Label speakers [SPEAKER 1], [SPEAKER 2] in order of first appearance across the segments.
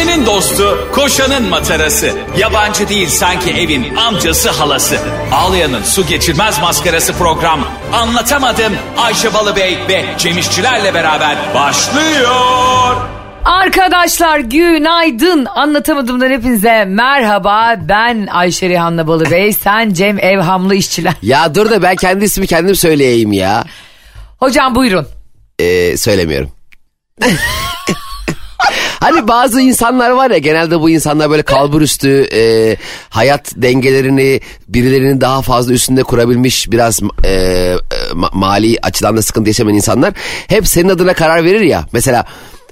[SPEAKER 1] Ayşe'nin dostu, koşanın matarası. Yabancı değil sanki evin amcası halası. Ağlayan'ın su geçirmez maskarası program. Anlatamadım Ayşe Balıbey ve Cemişçilerle beraber başlıyor.
[SPEAKER 2] Arkadaşlar günaydın. Anlatamadığımdan hepinize merhaba. Ben Ayşe Rihanna Balıbey. Sen Cem Evhamlı işçiler.
[SPEAKER 3] Ya dur da ben kendi ismi kendim söyleyeyim ya.
[SPEAKER 2] Hocam buyurun.
[SPEAKER 3] Ee, söylemiyorum. hani bazı insanlar var ya genelde bu insanlar böyle kalbur üstü e, hayat dengelerini birilerinin daha fazla üstünde kurabilmiş biraz e, e, ma- mali açıdan da sıkıntı yaşamayan insanlar hep senin adına karar verir ya. Mesela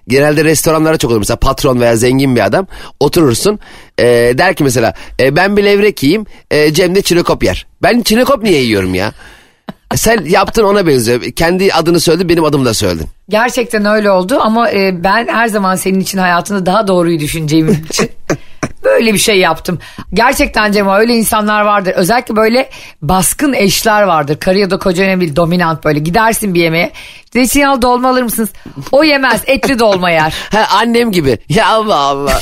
[SPEAKER 3] genelde restoranlara çok olur mesela patron veya zengin bir adam oturursun e, der ki mesela e, ben bir levrek yiyeyim e, Cem de çinekop yer. Ben çinekop niye yiyorum ya? Sen yaptın ona benziyor. Kendi adını söyledin benim adımı da söyledin.
[SPEAKER 2] Gerçekten öyle oldu ama e, ben her zaman senin için hayatında daha doğruyu düşüneceğim için böyle bir şey yaptım. Gerçekten Cem öyle insanlar vardır. Özellikle böyle baskın eşler vardır. Karı ya da koca önemli değil, dominant böyle. Gidersin bir yemeğe. Zeytinyağlı dolma alır mısınız? O yemez etli dolma yer.
[SPEAKER 3] Ha, annem gibi. Ya Allah Allah.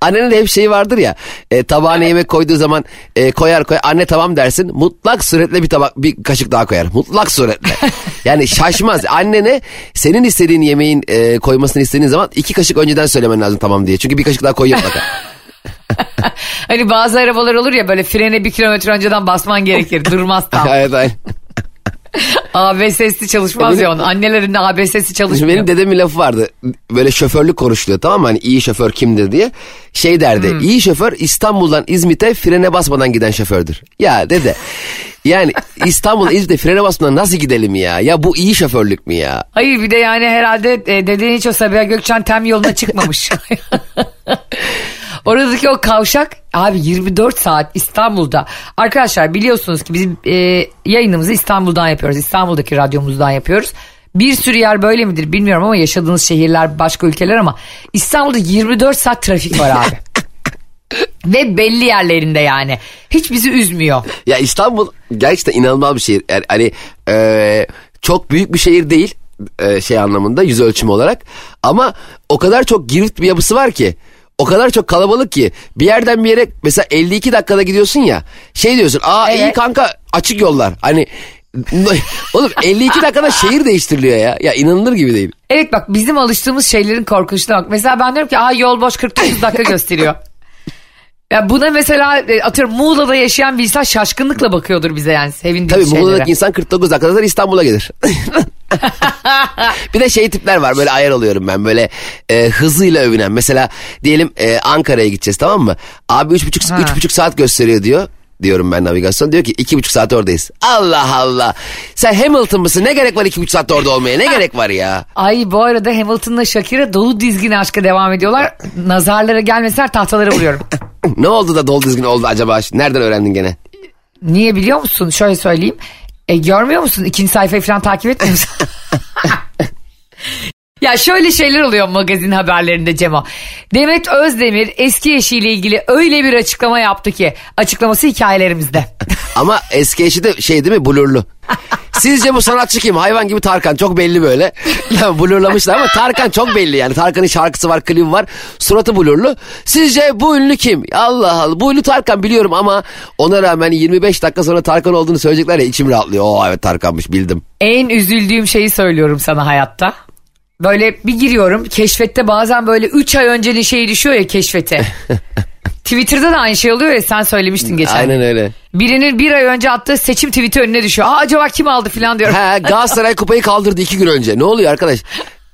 [SPEAKER 3] Annenin de hep şeyi vardır ya. E, tabağına yemek koyduğu zaman e, koyar koyar. Anne tamam dersin. Mutlak suretle bir tabak bir kaşık daha koyar. Mutlak suretle. Yani şaşmaz. Annene senin istediğin yemeğin e, koymasını istediğin zaman iki kaşık önceden söylemen lazım tamam diye. Çünkü bir kaşık daha koyuyor mutlaka.
[SPEAKER 2] Hani bazı arabalar olur ya böyle frene bir kilometre önceden basman gerekir. Durmaz tam.
[SPEAKER 3] evet aynen.
[SPEAKER 2] ABS'si çalışmaz
[SPEAKER 3] Benim-
[SPEAKER 2] ya onun. Annelerin de ABS'si çalışmıyor.
[SPEAKER 3] Benim dedemin lafı vardı. Böyle şoförlük konuşuluyor tamam mı? Hani iyi şoför kimdir diye. Şey derdi. iyi şoför İstanbul'dan İzmit'e frene basmadan giden şofördür. Ya dede. Yani İstanbul İzmit'e frene basmadan nasıl gidelim ya? Ya bu iyi şoförlük mü ya?
[SPEAKER 2] Hayır bir de yani herhalde e, dediğin hiç o Sabiha Gökçen tem yoluna çıkmamış. Oradaki o kavşak abi 24 saat İstanbul'da. Arkadaşlar biliyorsunuz ki bizim e, yayınımızı İstanbul'dan yapıyoruz. İstanbul'daki radyomuzdan yapıyoruz. Bir sürü yer böyle midir bilmiyorum ama yaşadığınız şehirler başka ülkeler ama İstanbul'da 24 saat trafik var abi. Ve belli yerlerinde yani. Hiç bizi üzmüyor.
[SPEAKER 3] Ya İstanbul gerçekten inanılmaz bir şehir. Yani, hani e, çok büyük bir şehir değil e, şey anlamında yüz ölçümü olarak. Ama o kadar çok girift bir yapısı var ki. O kadar çok kalabalık ki bir yerden bir yere mesela 52 dakikada gidiyorsun ya şey diyorsun aa iyi
[SPEAKER 2] Evet.
[SPEAKER 3] kanka açık yollar hani oğlum 52 dakikada şehir değiştiriliyor ya ya inanılır gibi değil.
[SPEAKER 2] Evet bak bizim alıştığımız şeylerin korkunçluğuna bak. Mesela ben diyorum ki Aa, yol boş 49 dakika gösteriyor. Ya buna mesela e, atıyorum Muğla'da yaşayan bir insan şaşkınlıkla bakıyordur bize yani sevindiği
[SPEAKER 3] Tabii
[SPEAKER 2] şeylere.
[SPEAKER 3] Muğla'daki insan 49 dakikada sonra İstanbul'a gelir. bir de şey tipler var böyle ayar oluyorum ben böyle e, hızıyla övünen. Mesela diyelim e, Ankara'ya gideceğiz tamam mı? Abi 3,5
[SPEAKER 2] Ha.
[SPEAKER 3] 3,5 saat gösteriyor diyor. Diyorum ben navigasyon diyor ki iki buçuk saat oradayız. Allah Allah. Sen Hamilton mısın? Ne gerek var iki buçuk saatte orada olmaya? Ne gerek var ya?
[SPEAKER 2] Ay bu arada Hamilton'la Shakira dolu dizgin aşka devam ediyorlar. Nazarlara gelmeseler tahtalara vuruyorum.
[SPEAKER 3] ne oldu da dolu dizgin oldu acaba? Nereden öğrendin gene?
[SPEAKER 2] Niye biliyor musun? Şöyle söyleyeyim. E, görmüyor musun? İkinci sayfayı falan takip etmiyor musun? ya şöyle şeyler oluyor magazin haberlerinde Cemo. Demet Özdemir eski eşiyle ilgili öyle bir açıklama yaptı ki açıklaması hikayelerimizde.
[SPEAKER 3] Ama eski eşi de şey değil mi blurlu. Sizce bu sanatçı kim? Hayvan gibi Tarkan çok belli böyle. Ya blurlamışlar ama Tarkan çok belli yani. Tarkan'ın şarkısı var, klibi var. Suratı blurlu. Sizce bu ünlü kim? Allah Allah. Bu ünlü Tarkan biliyorum ama ona rağmen 25 dakika sonra Tarkan olduğunu söyleyecekler ya içim rahatlıyor. Oo evet Tarkan'mış bildim.
[SPEAKER 2] en üzüldüğüm şeyi söylüyorum sana hayatta. Böyle bir giriyorum keşfette bazen böyle 3 ay öncenin şeyi düşüyor ya keşfete. Twitter'da da aynı şey oluyor ya sen söylemiştin geçen.
[SPEAKER 3] Aynen öyle.
[SPEAKER 2] Birinin bir ay önce attığı seçim tweet'i önüne düşüyor. Aa, acaba kim aldı falan diyorum.
[SPEAKER 3] He Galatasaray kupayı kaldırdı iki gün önce. Ne oluyor arkadaş?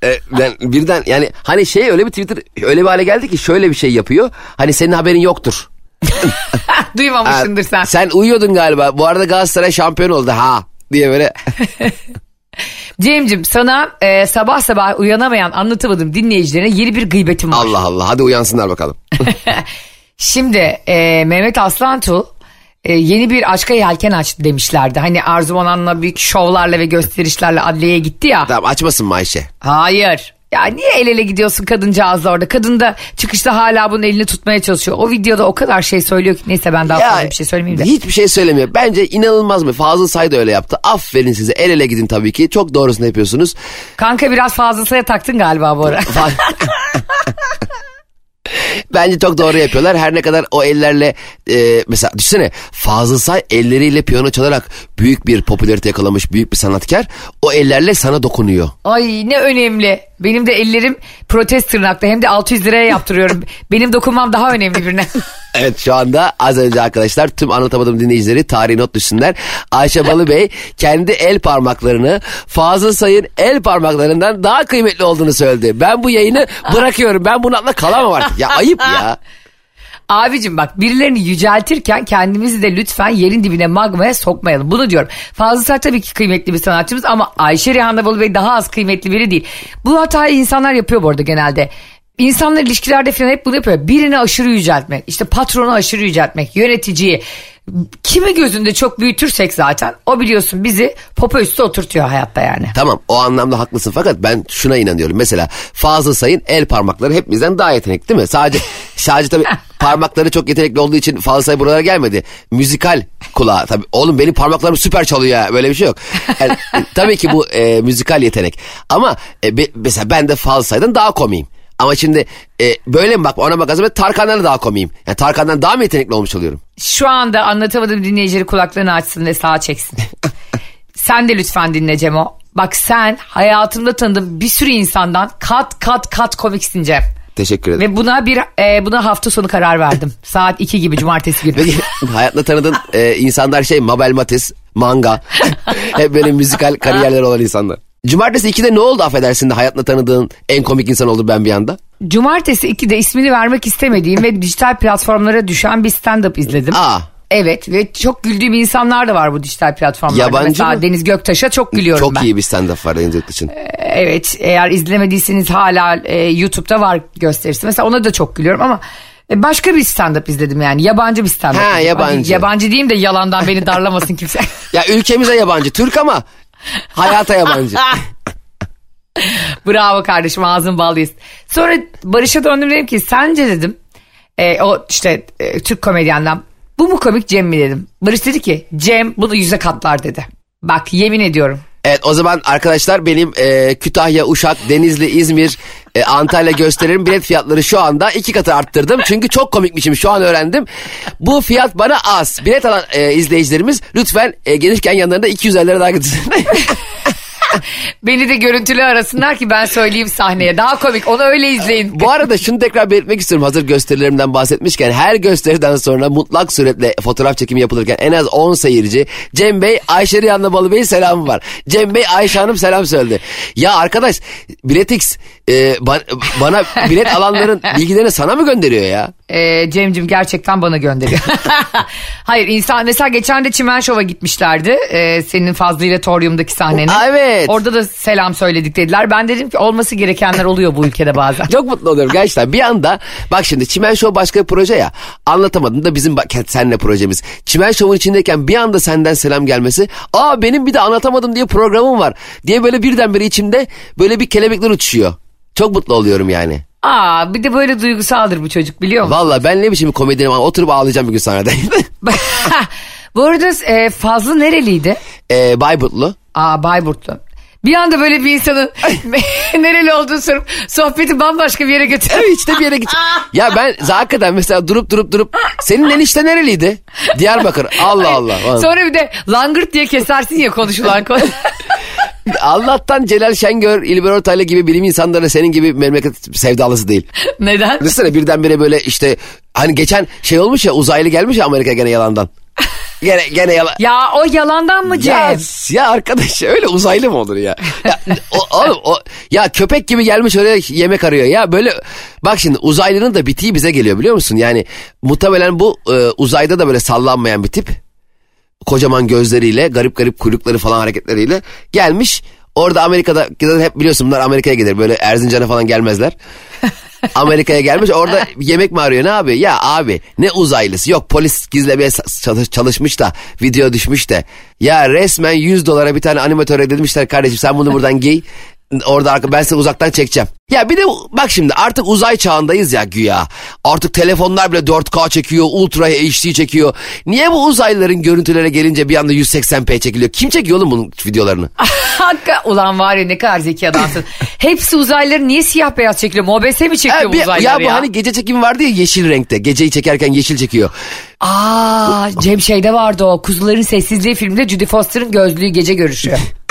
[SPEAKER 3] Ee, ben birden yani hani şey öyle bir Twitter öyle bir hale geldi ki şöyle bir şey yapıyor. Hani senin haberin yoktur.
[SPEAKER 2] Duymamışsındır sen.
[SPEAKER 3] Sen uyuyordun galiba. Bu arada Galatasaray şampiyon oldu ha diye böyle.
[SPEAKER 2] Cem'cim sana e, sabah sabah uyanamayan anlatamadım dinleyicilerine yeni bir gıybetim var.
[SPEAKER 3] Allah Allah hadi uyansınlar bakalım.
[SPEAKER 2] Şimdi e, Mehmet Aslantuğ e, yeni bir aşka yelken açtı demişlerdi. Hani Arzu Manan'la büyük şovlarla ve gösterişlerle adliyeye gitti ya.
[SPEAKER 3] tamam açmasın mı Ayşe?
[SPEAKER 2] Hayır. Ya niye el ele gidiyorsun kadıncağızla orada? Kadın da çıkışta hala bunun elini tutmaya çalışıyor. O videoda o kadar şey söylüyor ki. Neyse ben daha fazla bir şey söylemeyeyim de.
[SPEAKER 3] Hiçbir şey söylemiyor. Bence inanılmaz mı? Fazıl Say da öyle yaptı. Aferin size. El ele gidin tabii ki. Çok doğrusunu yapıyorsunuz.
[SPEAKER 2] Kanka biraz fazlasıyla taktın galiba bu ara.
[SPEAKER 3] Bence çok doğru yapıyorlar. Her ne kadar o ellerle e, mesela düşünsene Fazıl Say elleriyle piyano çalarak büyük bir popülarite yakalamış büyük bir sanatkar. O ellerle sana dokunuyor.
[SPEAKER 2] Ay ne önemli. Benim de ellerim protest tırnaklı hem de 600 liraya yaptırıyorum. Benim dokunmam daha önemli birine.
[SPEAKER 3] Evet şu anda az önce arkadaşlar tüm anlatamadım dinleyicileri tarihi not düşsünler. Ayşe Balıbey kendi el parmaklarını Fazıl Say'ın el parmaklarından daha kıymetli olduğunu söyledi. Ben bu yayını bırakıyorum. Ben bunun altında kalamam artık. Ya ayıp ya.
[SPEAKER 2] Abicim bak birilerini yüceltirken kendimizi de lütfen yerin dibine magmaya sokmayalım. Bunu diyorum. Fazıl Say tabii ki kıymetli bir sanatçımız ama Ayşe Rihanna Bolu Bey daha az kıymetli biri değil. Bu hatayı insanlar yapıyor bu arada genelde. İnsanlar ilişkilerde falan hep bunu yapıyor. Birini aşırı yüceltmek, işte patronu aşırı yüceltmek, yöneticiyi. Kimi gözünde çok büyütürsek zaten o biliyorsun bizi popo üstü oturtuyor hayatta yani.
[SPEAKER 3] Tamam o anlamda haklısın fakat ben şuna inanıyorum. Mesela Fazıl Say'ın el parmakları hepimizden daha yetenekli değil mi? Sadece sadece tabii parmakları çok yetenekli olduğu için Fazıl Say buralara gelmedi. Müzikal kulağı tabii. Oğlum benim parmaklarım süper çalıyor ya. Böyle bir şey yok. Yani, e, tabii ki bu e, müzikal yetenek. Ama e, be- mesela ben de Fazıl Say'dan daha komiyim. Ama şimdi e, böyle mi bak ona bakarsam ben Tarkan'dan da daha komiyim. Yani Tarkan'dan daha mı yetenekli olmuş oluyorum?
[SPEAKER 2] Şu anda anlatamadığım dinleyicileri kulaklarını açsın ve sağa çeksin. sen de lütfen dinle Cemo. Bak sen hayatımda tanıdığım bir sürü insandan kat kat kat komiksin Cem.
[SPEAKER 3] Teşekkür ederim.
[SPEAKER 2] Ve buna bir e, buna hafta sonu karar verdim. Saat 2 gibi cumartesi günü.
[SPEAKER 3] Peki hayatla tanıdığın e, insanlar şey Mabel Matiz, Manga. Hep böyle müzikal kariyerler olan insanlar. Cumartesi 2'de ne oldu affedersin de hayatla tanıdığın en komik insan oldu ben bir anda?
[SPEAKER 2] Cumartesi 2'de ismini vermek istemediğim ve dijital platformlara düşen bir stand-up izledim.
[SPEAKER 3] Aa.
[SPEAKER 2] Evet ve çok güldüğüm insanlar da var bu dijital platformlarda.
[SPEAKER 3] Yabancı
[SPEAKER 2] Mesela
[SPEAKER 3] mı?
[SPEAKER 2] Deniz Göktaş'a çok gülüyorum
[SPEAKER 3] Çok
[SPEAKER 2] ben.
[SPEAKER 3] iyi bir stand-up var Deniz Öktaş'ın.
[SPEAKER 2] Evet eğer izlemediyseniz hala e, YouTube'da var gösterisi. Mesela ona da çok gülüyorum ama e, başka bir stand-up izledim yani. Yabancı bir stand-up.
[SPEAKER 3] Ha,
[SPEAKER 2] izledim.
[SPEAKER 3] yabancı.
[SPEAKER 2] Hadi yabancı diyeyim de yalandan beni darlamasın kimse.
[SPEAKER 3] Ya ülkemize yabancı Türk ama hayata yabancı.
[SPEAKER 2] Bravo kardeşim ağzın ballıyız. Sonra Barış'a döndüm dedim ki sence dedim e, o işte e, Türk komedyenden bu mu komik Cem mi dedim. Barış dedi ki Cem bunu yüze katlar dedi. Bak yemin ediyorum.
[SPEAKER 3] Evet o zaman arkadaşlar benim e, Kütahya, Uşak, Denizli, İzmir, e, Antalya gösteririm bilet fiyatları şu anda iki katı arttırdım. Çünkü çok komikmişim şu an öğrendim. Bu fiyat bana az. Bilet alan e, izleyicilerimiz lütfen e, gelirken yanlarında 200 lira daha getirsinler.
[SPEAKER 2] Beni de görüntülü arasınlar ki ben söyleyeyim sahneye. Daha komik onu öyle izleyin.
[SPEAKER 3] Bu arada şunu tekrar belirtmek istiyorum hazır gösterilerimden bahsetmişken her gösteriden sonra mutlak suretle fotoğraf çekimi yapılırken en az 10 seyirci Cem Bey Ayşe Riyan'la Balı Bey selamı var. Cem Bey Ayşe Hanım selam söyledi. Ya arkadaş Biletix e, ba- bana bilet alanların bilgilerini sana mı gönderiyor ya?
[SPEAKER 2] Ee, Cem'cim gerçekten bana gönderiyor. Hayır insan mesela geçen de Çimen Şov'a gitmişlerdi. Ee, senin Fazlı ile Torium'daki sahnene.
[SPEAKER 3] Evet.
[SPEAKER 2] Orada da selam söyledik dediler. Ben dedim ki olması gerekenler oluyor bu ülkede bazen.
[SPEAKER 3] Çok mutlu oluyorum gerçekten. Bir anda bak şimdi Çimen Show başka bir proje ya. Anlatamadım da bizim bak- seninle projemiz. Çimen Show'un içindeyken bir anda senden selam gelmesi. Aa benim bir de anlatamadım diye programım var. Diye böyle birdenbire içimde böyle bir kelebekler uçuşuyor. Çok mutlu oluyorum yani.
[SPEAKER 2] Aa bir de böyle duygusaldır bu çocuk biliyor musun?
[SPEAKER 3] Valla ben ne biçim komedyenim oturup ağlayacağım bir gün sahnede.
[SPEAKER 2] bu arada e, Fazlı nereliydi?
[SPEAKER 3] ee, Bayburtlu.
[SPEAKER 2] Aa Bayburtlu. Bir anda böyle bir insanın nereli olduğunu sorup sohbeti bambaşka bir yere götürüyor.
[SPEAKER 3] Evet işte bir yere git. ya ben hakikaten mesela durup durup durup senin enişte nereliydi? Diyarbakır. Allah Allah.
[SPEAKER 2] Sonra bir de langırt diye kesersin ya konuşulan konu.
[SPEAKER 3] Allah'tan Celal Şengör, İlber Ortaylı gibi bilim insanları senin gibi memleket sevdalısı değil.
[SPEAKER 2] Neden?
[SPEAKER 3] Düşünsene birdenbire böyle işte hani geçen şey olmuş ya uzaylı gelmiş ya Amerika gene yalandan. Gene gene yalan.
[SPEAKER 2] Ya o yalandan mı Cem?
[SPEAKER 3] Ya, ya arkadaş öyle uzaylı mı olur ya? ya o, oğlum, o, ya köpek gibi gelmiş öyle yemek arıyor. Ya böyle bak şimdi uzaylının da bitiği bize geliyor biliyor musun? Yani muhtemelen bu e, uzayda da böyle sallanmayan bir tip. Kocaman gözleriyle garip garip kuyrukları falan hareketleriyle gelmiş. Orada Amerika'da hep biliyorsun bunlar Amerika'ya gelir böyle Erzincan'a falan gelmezler. Amerika'ya gelmiş orada yemek mi arıyor ne abi? Ya abi ne uzaylısı yok polis gizlemeye çalış, çalışmış da video düşmüş de. Ya resmen 100 dolara bir tane animatöre demişler kardeşim sen bunu buradan giy. Orada ben seni uzaktan çekeceğim. Ya bir de bak şimdi artık uzay çağındayız ya güya. Artık telefonlar bile 4K çekiyor, Ultra HD çekiyor. Niye bu uzaylıların görüntülere gelince bir anda 180p çekiliyor? Kim çekiyor oğlum bunun videolarını?
[SPEAKER 2] Hakka ulan var ya ne kadar zeki adamsın. Hepsi uzaylıları niye siyah beyaz çekiliyor? MOBS mi çekiyor
[SPEAKER 3] Ha, bir-
[SPEAKER 2] uzaylıları
[SPEAKER 3] ya
[SPEAKER 2] ya?
[SPEAKER 3] bu hani gece çekimi vardı ya yeşil renkte. Geceyi çekerken yeşil çekiyor.
[SPEAKER 2] Aa Cem şeyde vardı o. Kuzuların Sessizliği filminde Judy Foster'ın gözlüğü gece görüşüyor.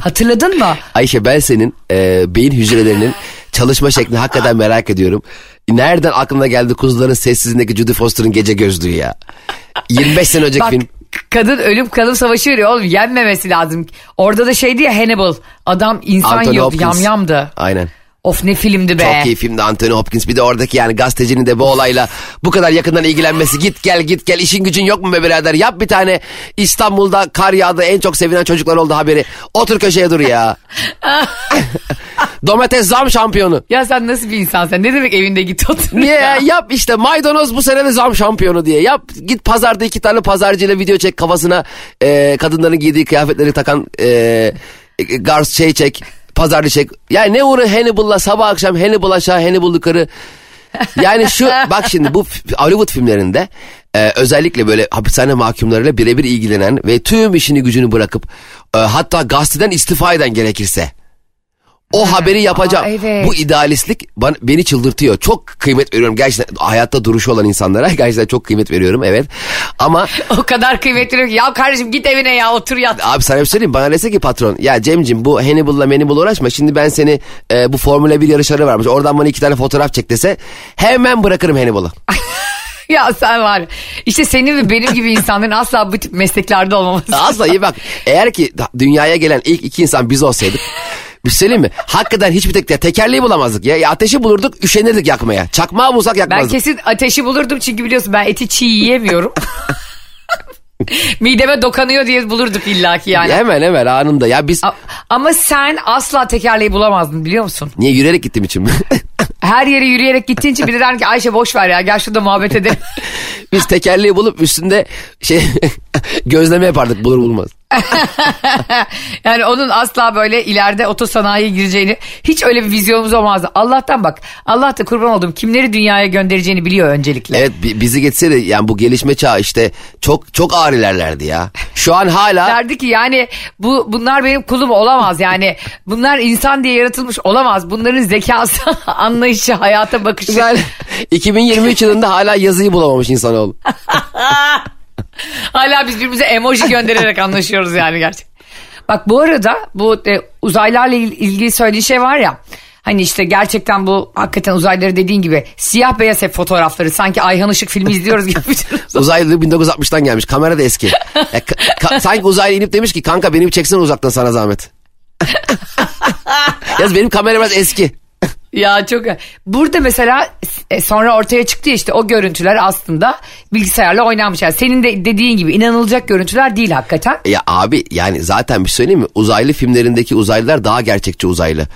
[SPEAKER 2] Hatırladın mı?
[SPEAKER 3] Ayşe ben senin e, beyin hücrelerinin çalışma şeklini hakikaten merak ediyorum. Nereden aklına geldi kuzuların sessizliğindeki Judy Foster'ın gece gözlüğü ya? 25 sene önceki
[SPEAKER 2] Bak
[SPEAKER 3] film.
[SPEAKER 2] kadın ölüm kalım savaşı veriyor oğlum yenmemesi lazım. Orada da şeydi ya Hannibal adam insan
[SPEAKER 3] Anthony
[SPEAKER 2] yiyordu
[SPEAKER 3] Hopkins.
[SPEAKER 2] yamyamdı.
[SPEAKER 3] Aynen.
[SPEAKER 2] Of ne filmdi be.
[SPEAKER 3] Çok iyi filmdi Anthony Hopkins. Bir de oradaki yani gazetecinin de bu olayla bu kadar yakından ilgilenmesi. Git gel git gel işin gücün yok mu be birader? Yap bir tane İstanbul'da kar yağdı en çok sevilen çocuklar oldu haberi. Otur köşeye dur ya. Domates zam şampiyonu.
[SPEAKER 2] Ya sen nasıl bir insansın? Ne demek evinde git otur
[SPEAKER 3] Niye
[SPEAKER 2] ya?
[SPEAKER 3] ya? Yap işte maydanoz bu sene de zam şampiyonu diye. Yap git pazarda iki tane pazarcıyla video çek kafasına e, kadınların giydiği kıyafetleri takan e, e, gars şey çek. Pazarcı çek. Yani ne uğra Hannibal'la sabah akşam Hannibal aşağı Hannibal yukarı. Yani şu bak şimdi bu Hollywood filmlerinde e, özellikle böyle hapishane mahkumlarıyla birebir ilgilenen ve tüm işini gücünü bırakıp e, hatta gazeteden istifa eden gerekirse o haberi yapacağım.
[SPEAKER 2] Aa, evet.
[SPEAKER 3] Bu idealistlik bana, beni çıldırtıyor. Çok kıymet veriyorum. Gerçekten hayatta duruşu olan insanlara gerçekten çok kıymet veriyorum evet. Ama
[SPEAKER 2] O kadar kıymetli yok. Ya kardeşim git evine ya otur yat.
[SPEAKER 3] abi sana bir söyleyeyim bana dese ki patron ya Cem'cim bu Hannibal'la Mannibal'la uğraşma. Şimdi ben seni e, bu Formula 1 yarışları varmış. Oradan bana iki tane fotoğraf çek dese hemen bırakırım Hannibal'ı.
[SPEAKER 2] Ya sen var. İşte senin ve benim gibi insanların asla bu tip mesleklerde olmaması.
[SPEAKER 3] Asla iyi bak eğer ki dünyaya gelen ilk iki insan biz olsaydık bir söyleyeyim mi? Hakikaten hiçbir tek tekerleği bulamazdık ya. ya. Ateşi bulurduk üşenirdik yakmaya. Çakmağı bulsak
[SPEAKER 2] Ben
[SPEAKER 3] yakmazdık.
[SPEAKER 2] kesin ateşi bulurdum çünkü biliyorsun ben eti çiğ yiyemiyorum. Mideme dokanıyor diye bulurduk illaki yani.
[SPEAKER 3] Hemen hemen anında. Ya biz
[SPEAKER 2] A- Ama sen asla tekerleği bulamazdın biliyor musun?
[SPEAKER 3] niye yürüyerek gittim için mi?
[SPEAKER 2] Her yere yürüyerek gittiğin için bir de der ki Ayşe boş ver ya gel şurada muhabbet edelim.
[SPEAKER 3] Biz tekerleği bulup üstünde şey gözleme yapardık bulur bulmaz.
[SPEAKER 2] yani onun asla böyle ileride otosanayiye gireceğini hiç öyle bir vizyonumuz olmazdı. Allah'tan bak Allah da kurban oldum kimleri dünyaya göndereceğini biliyor öncelikle.
[SPEAKER 3] Evet bi- bizi geçseydi yani bu gelişme çağı işte çok çok ağır ilerlerdi ya. Şu an hala
[SPEAKER 2] Derdi ki yani bu bunlar benim kulum olamaz yani bunlar insan diye yaratılmış olamaz. Bunların zekası, anlayışı, hayata bakışı.
[SPEAKER 3] güzel 2023 yılında hala yazıyı bulamamış insanoğlu.
[SPEAKER 2] Hala biz birbirimize emoji göndererek anlaşıyoruz yani gerçekten. Bak bu arada bu e, uzaylarla il- ilgili söylediği şey var ya. Hani işte gerçekten bu hakikaten uzayları dediğin gibi siyah beyaz hep fotoğrafları sanki Ayhan Işık filmi izliyoruz gibi.
[SPEAKER 3] Uzaylı 1960'tan gelmiş kamera da eski. Ya ka- ka- sanki uzaylı inip demiş ki kanka beni bir çeksene uzaktan sana zahmet. Yaz benim kamera biraz eski.
[SPEAKER 2] Ya çok burada mesela e, sonra ortaya çıktı ya işte o görüntüler aslında bilgisayarla oynanmış. Yani senin de dediğin gibi inanılacak görüntüler değil hakikaten.
[SPEAKER 3] Ya abi yani zaten bir şey söyleyeyim mi? Uzaylı filmlerindeki uzaylılar daha gerçekçi uzaylı.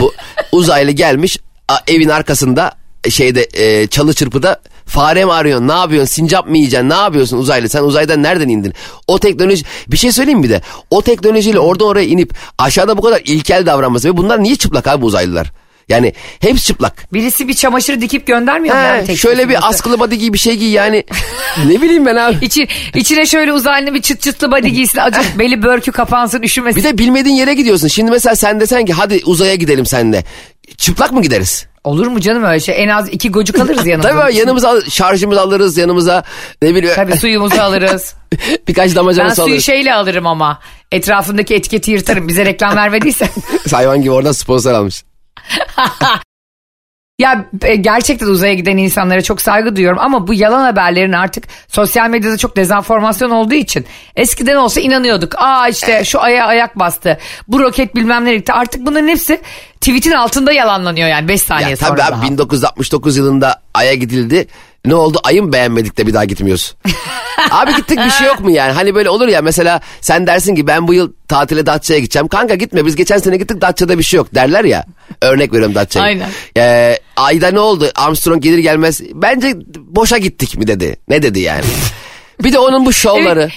[SPEAKER 3] Bu uzaylı gelmiş evin arkasında şeyde e, çalı çırpıda fare mi arıyorsun ne yapıyorsun sincap mı yiyeceksin ne yapıyorsun uzaylı sen uzaydan nereden indin o teknoloji bir şey söyleyeyim bir de o teknolojiyle oradan oraya inip aşağıda bu kadar ilkel davranması ve bunlar niye çıplak abi uzaylılar yani hepsi çıplak
[SPEAKER 2] Birisi bir çamaşır dikip göndermiyor mu?
[SPEAKER 3] He,
[SPEAKER 2] yani tek
[SPEAKER 3] şöyle bir
[SPEAKER 2] başına?
[SPEAKER 3] askılı body giy bir şey giy yani ne bileyim ben abi
[SPEAKER 2] İçi, içine şöyle uzaylı bir çıt çıtlı body giysin. Acık beli börkü kapansın üşümesin.
[SPEAKER 3] Bir de bilmediğin yere gidiyorsun. Şimdi mesela sen desen ki hadi uzaya gidelim seninle. Çıplak mı gideriz?
[SPEAKER 2] Olur mu canım öyle şey? En az iki gocuk alırız yanımıza.
[SPEAKER 3] Tabii abi, yanımıza al- şarjımızı alırız yanımıza. Ne bileyim.
[SPEAKER 2] Tabii suyumuzu alırız.
[SPEAKER 3] Birkaç
[SPEAKER 2] Ben
[SPEAKER 3] damacana su
[SPEAKER 2] suyu
[SPEAKER 3] alırız.
[SPEAKER 2] şeyle alırım ama. Etrafındaki etiketi yırtarım. Bize reklam vermediysen.
[SPEAKER 3] Hayvan gibi oradan sponsor almış.
[SPEAKER 2] ya e, gerçekten uzaya giden insanlara çok saygı duyuyorum. Ama bu yalan haberlerin artık sosyal medyada çok dezenformasyon olduğu için. Eskiden olsa inanıyorduk. Aa işte şu aya ayak bastı. Bu roket bilmem nereye gitti. Artık bunların hepsi tweetin altında yalanlanıyor yani 5 saniye
[SPEAKER 3] Ya
[SPEAKER 2] sonra
[SPEAKER 3] tabii
[SPEAKER 2] daha.
[SPEAKER 3] abi 1969 yılında Ay'a gidildi. Ne oldu? Ay'ın beğenmedik de bir daha gitmiyoruz. abi gittik bir şey yok mu yani? Hani böyle olur ya mesela sen dersin ki ben bu yıl tatile Datça'ya gideceğim. Kanka gitme biz geçen sene gittik Datça'da bir şey yok derler ya. Örnek veriyorum Datça'ya.
[SPEAKER 2] Aynen.
[SPEAKER 3] Ee, Ay'da ne oldu? Armstrong gelir gelmez. Bence boşa gittik mi dedi. Ne dedi yani? bir de onun bu şovları.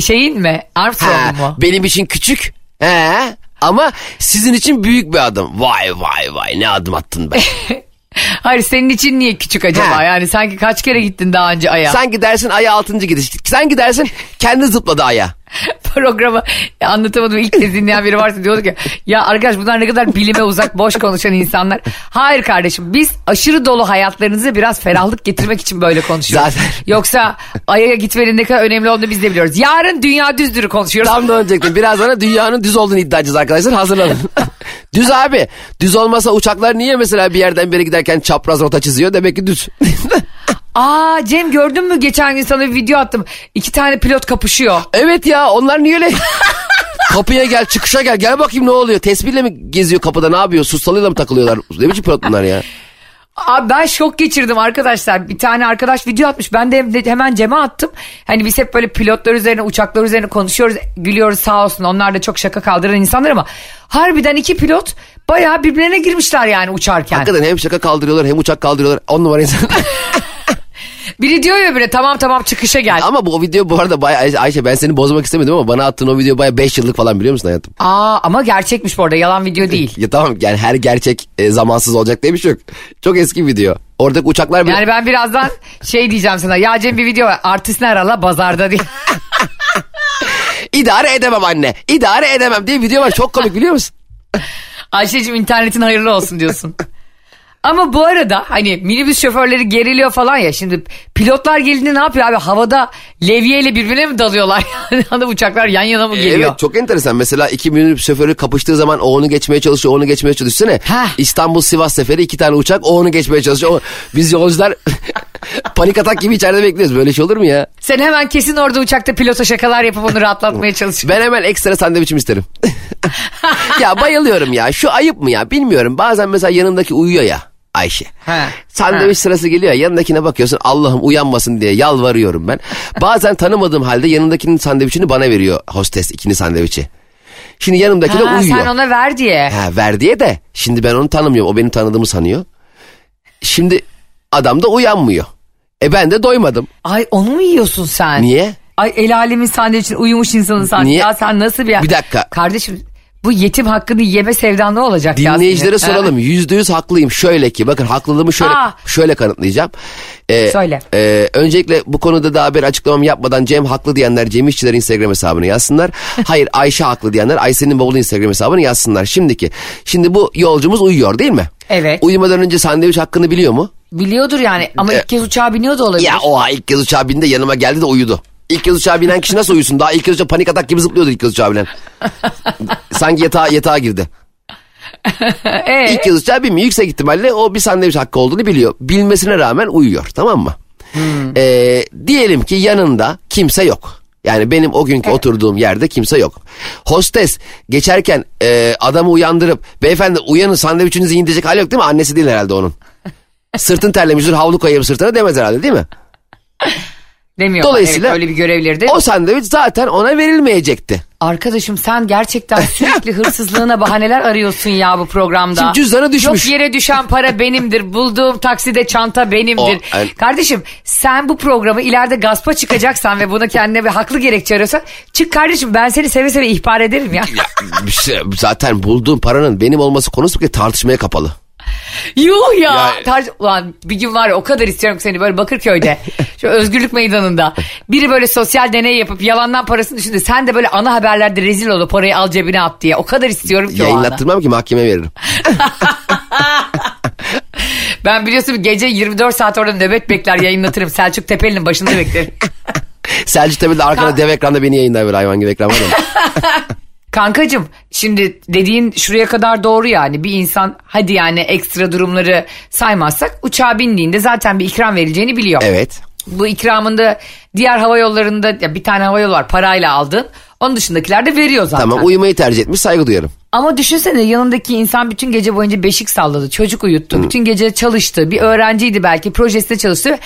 [SPEAKER 2] Şeyin mi? Armstrong mu?
[SPEAKER 3] benim için küçük. He. Ama sizin için büyük bir adım. Vay vay vay ne adım attın be.
[SPEAKER 2] Hayır senin için niye küçük acaba?
[SPEAKER 3] Ha.
[SPEAKER 2] Yani sanki kaç kere gittin daha önce Ay'a?
[SPEAKER 3] Sen gidersin aya altıncı gidiş. Sen gidersin kendi zıpladı aya.
[SPEAKER 2] Programı anlatamadım ilk kez dinleyen biri varsa diyordu ki ya arkadaş bunlar ne kadar bilime uzak boş konuşan insanlar. Hayır kardeşim biz aşırı dolu hayatlarınızı biraz ferahlık getirmek için böyle konuşuyoruz.
[SPEAKER 3] Zaten.
[SPEAKER 2] Yoksa Ay'a gitmenin ne kadar önemli olduğunu biz de biliyoruz. Yarın dünya düzdürü konuşuyoruz.
[SPEAKER 3] Tam da önecektim. Biraz sonra dünyanın düz olduğunu iddia edeceğiz arkadaşlar. Hazırlanın. düz abi. Düz olmasa uçaklar niye mesela bir yerden beri giderken çapraz rota çiziyor? Demek ki düz.
[SPEAKER 2] Aa Cem gördün mü geçen gün sana bir video attım. İki tane pilot kapışıyor.
[SPEAKER 3] evet ya onlar niye öyle? Kapıya gel çıkışa gel gel bakayım ne oluyor tespihle mi geziyor kapıda ne yapıyor sussalıyla mı takılıyorlar ne biçim pilot bunlar ya
[SPEAKER 2] Abi ben şok geçirdim arkadaşlar. Bir tane arkadaş video atmış. Ben de hem- hemen Cem'e attım. Hani biz hep böyle pilotlar üzerine, uçaklar üzerine konuşuyoruz, gülüyoruz sağ olsun. Onlar da çok şaka kaldıran insanlar ama harbiden iki pilot bayağı birbirlerine girmişler yani uçarken.
[SPEAKER 3] hakikaten hem şaka kaldırıyorlar hem uçak kaldırıyorlar on numara insan
[SPEAKER 2] Biri diyor ya böyle tamam tamam çıkışa gel.
[SPEAKER 3] ama bu o video bu arada bayağı Ay- Ayşe ben seni bozmak istemedim ama bana attığın o video bayağı 5 yıllık falan biliyor musun hayatım
[SPEAKER 2] Aa ama gerçekmiş bu arada yalan video değil.
[SPEAKER 3] ya tamam yani her gerçek e, zamansız olacak diye bir şey yok çok eski video oradaki uçaklar bile
[SPEAKER 2] Yani ben birazdan şey diyeceğim sana. Ya Cem bir video var. Artist arala bazarda diye.
[SPEAKER 3] idare edemem anne idare edemem diye video var çok komik biliyor musun
[SPEAKER 2] Ayşe'cim internetin hayırlı olsun diyorsun. Ama bu arada hani minibüs şoförleri geriliyor falan ya şimdi pilotlar gelince ne yapıyor abi havada levyeyle birbirine mi dalıyorlar yani hani uçaklar yan yana mı geliyor?
[SPEAKER 3] Evet çok enteresan. Mesela iki minibüs şoförü kapıştığı zaman o onu geçmeye çalışıyor, onu geçmeye çalışıyor. Düşünsene. İstanbul Sivas seferi iki tane uçak o onu geçmeye çalışıyor. O- biz yolcular panik atak gibi içeride bekliyoruz. Böyle şey olur mu ya?
[SPEAKER 2] Sen hemen kesin orada uçakta pilota şakalar yapıp onu rahatlatmaya çalışıyorsun.
[SPEAKER 3] Ben hemen ekstra sandviçim isterim. ya bayılıyorum ya. Şu ayıp mı ya? Bilmiyorum. Bazen mesela yanındaki uyuyor ya Ayşe.
[SPEAKER 2] Ha.
[SPEAKER 3] Sandviç
[SPEAKER 2] Ha.
[SPEAKER 3] sırası geliyor ya yanındakine bakıyorsun Allah'ım uyanmasın diye yalvarıyorum ben. Bazen tanımadığım halde yanındakinin sandviçini bana veriyor hostes ikini sandviçi. Şimdi yanımdaki de uyuyor.
[SPEAKER 2] sen ona ver diye.
[SPEAKER 3] Ha, ver diye de şimdi ben onu tanımıyorum. O benim tanıdığımı sanıyor. Şimdi adam da uyanmıyor. E ben de doymadım.
[SPEAKER 2] Ay onu mu yiyorsun sen?
[SPEAKER 3] Niye?
[SPEAKER 2] Ay el alemin sandviçin uyumuş insanın.
[SPEAKER 3] Niye?
[SPEAKER 2] Ya sen nasıl bir...
[SPEAKER 3] Bir dakika.
[SPEAKER 2] Kardeşim bu yetim hakkını yeme sevdan ne olacak
[SPEAKER 3] Dinleyicilere
[SPEAKER 2] senin?
[SPEAKER 3] soralım. Yüzde yüz haklıyım. Şöyle ki bakın haklılığımı şöyle
[SPEAKER 2] Aa.
[SPEAKER 3] şöyle kanıtlayacağım. Ee,
[SPEAKER 2] Söyle.
[SPEAKER 3] e, öncelikle bu konuda daha bir açıklamam yapmadan Cem haklı diyenler Cem İşçiler Instagram hesabını yazsınlar. Hayır Ayşe haklı diyenler Ayşe'nin bavulu Instagram hesabını yazsınlar. Şimdiki. Şimdi bu yolcumuz uyuyor değil mi?
[SPEAKER 2] Evet.
[SPEAKER 3] Uyumadan önce sandviç hakkını biliyor mu?
[SPEAKER 2] Biliyordur yani ama ilk kez uçağa biniyor da olabilir.
[SPEAKER 3] Ya oha ilk kez uçağa bindi yanıma geldi de uyudu. İlk kez uçağa binen kişi nasıl uyusun? Daha ilk kez uçağa panik atak gibi zıplıyordu ilk kez uçağa binen. Sanki yatağa, yatağa girdi.
[SPEAKER 2] Ee?
[SPEAKER 3] İlk kez uçağa binmiyor. Yüksek ihtimalle o bir sandviç hakkı olduğunu biliyor. Bilmesine rağmen uyuyor tamam mı? Ee, diyelim ki yanında kimse yok. Yani benim o günkü oturduğum yerde kimse yok. Hostes geçerken e, adamı uyandırıp beyefendi uyanın sandviçinizi yiyin diyecek hali yok değil mi? Annesi değil herhalde onun. Sırtın terlemiştir havlu koyayım sırtına demez herhalde değil mi?
[SPEAKER 2] Demiyor.
[SPEAKER 3] Dolayısıyla
[SPEAKER 2] evet, öyle bir görevleri de.
[SPEAKER 3] O sandviç zaten ona verilmeyecekti.
[SPEAKER 2] Arkadaşım sen gerçekten sürekli hırsızlığına bahaneler arıyorsun ya bu programda.
[SPEAKER 3] Şimdi cüzdanı düşmüş.
[SPEAKER 2] Yok yere düşen para benimdir. Bulduğum takside çanta benimdir.
[SPEAKER 3] O, yani-
[SPEAKER 2] Kardeşim sen bu programı ileride gaspa çıkacaksan ve buna kendine bir haklı gerekçe arıyorsan çık kardeşim ben seni seve seve ihbar ederim ya.
[SPEAKER 3] Ya, şey- zaten bulduğum paranın benim olması konusu ki tartışmaya kapalı.
[SPEAKER 2] Yuh ya.
[SPEAKER 3] Ya-
[SPEAKER 2] Tar- Ulan bir gün var ya o kadar istiyorum ki seni böyle Bakırköy'de. şu özgürlük meydanında. Biri böyle sosyal deney yapıp yalandan parasını düşündü. Sen de böyle ana haberlerde rezil ol o parayı al cebine at diye. O kadar istiyorum ki.
[SPEAKER 3] Yayınlattırmam ki mahkemeye veririm.
[SPEAKER 2] Ben biliyorsun gece 24 saat orada nöbet bekler yayınlatırım. Selçuk Tepeli'nin başında beklerim.
[SPEAKER 3] Selçuk Tepe'de arkada dev ekranda beni yayınlar böyle hayvan gibi ekran var ya.
[SPEAKER 2] Kankacım şimdi dediğin şuraya kadar doğru yani. Bir insan hadi yani ekstra durumları saymazsak uçağa bindiğinde zaten bir ikram verileceğini biliyor.
[SPEAKER 3] Evet.
[SPEAKER 2] Bu ikramında diğer hava yollarında ya bir tane hava yolu var parayla aldın. Onun dışındakiler de veriyor zaten.
[SPEAKER 3] Tamam uyumayı tercih etmiş saygı duyarım.
[SPEAKER 2] Ama düşünsene yanındaki insan bütün gece boyunca beşik salladı. Çocuk uyuttu. Bütün gece çalıştı. Bir öğrenciydi belki projesinde çalıştı.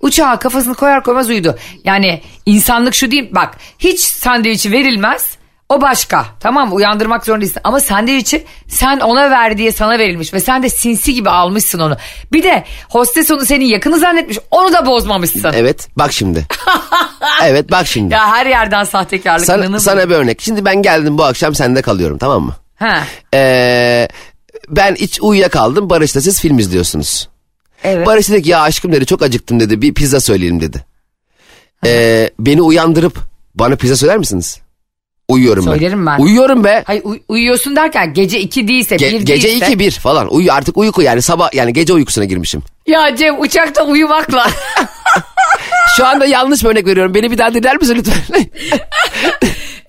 [SPEAKER 2] Uçağa kafasını koyar koymaz uyudu. Yani insanlık şu değil bak hiç sandviçi verilmez. O başka tamam mı? uyandırmak zorunda değilsin. Ama sandviçi sen ona ver diye sana verilmiş. Ve sen de sinsi gibi almışsın onu. Bir de hostes onu senin yakını zannetmiş. Onu da bozmamışsın.
[SPEAKER 3] Evet bak şimdi. evet bak şimdi.
[SPEAKER 2] Ya her yerden sahtekarlık
[SPEAKER 3] Sana, sana bir örnek. Şimdi ben geldim bu akşam sende kalıyorum tamam mı?
[SPEAKER 2] Ha.
[SPEAKER 3] Ee, ben hiç uyuyakaldım. Barış'la siz film izliyorsunuz.
[SPEAKER 2] Evet.
[SPEAKER 3] Barış dedi ki ya aşkım dedi çok acıktım dedi bir pizza söyleyelim dedi. Ee, beni uyandırıp bana pizza söyler misiniz? Uyuyorum
[SPEAKER 2] Söylerim ben.
[SPEAKER 3] Uyuyorum be.
[SPEAKER 2] Hayır uy- uyuyorsun derken gece 2 değilse
[SPEAKER 3] Ge-
[SPEAKER 2] 1
[SPEAKER 3] gece
[SPEAKER 2] değilse.
[SPEAKER 3] 2 1 falan. Uyu artık uyku yani sabah yani gece uykusuna girmişim.
[SPEAKER 2] Ya Cem uçakta uyumakla.
[SPEAKER 3] Şu anda yanlış bir örnek veriyorum. Beni bir daha dinler misin lütfen?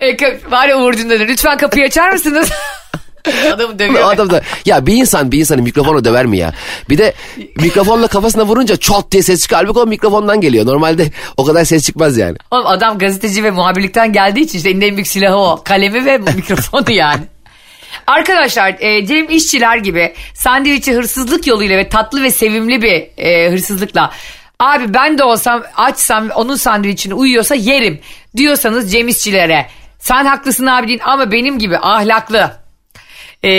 [SPEAKER 2] e, var ya Uğur Dündar'ın, lütfen kapıyı açar mısınız? Adamı
[SPEAKER 3] O
[SPEAKER 2] dövüyor.
[SPEAKER 3] adam da ya bir insan bir insanı mikrofonla döver mi ya? Bir de mikrofonla kafasına vurunca çot diye ses çıkıyor. Halbuki o mikrofondan geliyor. Normalde o kadar ses çıkmaz yani.
[SPEAKER 2] Oğlum adam gazeteci ve muhabirlikten geldiği için işte en büyük silahı o. Kalemi ve mikrofonu yani. Arkadaşlar e, Cem İşçiler gibi sandviçi hırsızlık yoluyla ve tatlı ve sevimli bir e, hırsızlıkla abi ben de olsam açsam onun sandviçini uyuyorsa yerim diyorsanız Cem İşçilere sen haklısın abi deyin ama benim gibi ahlaklı e,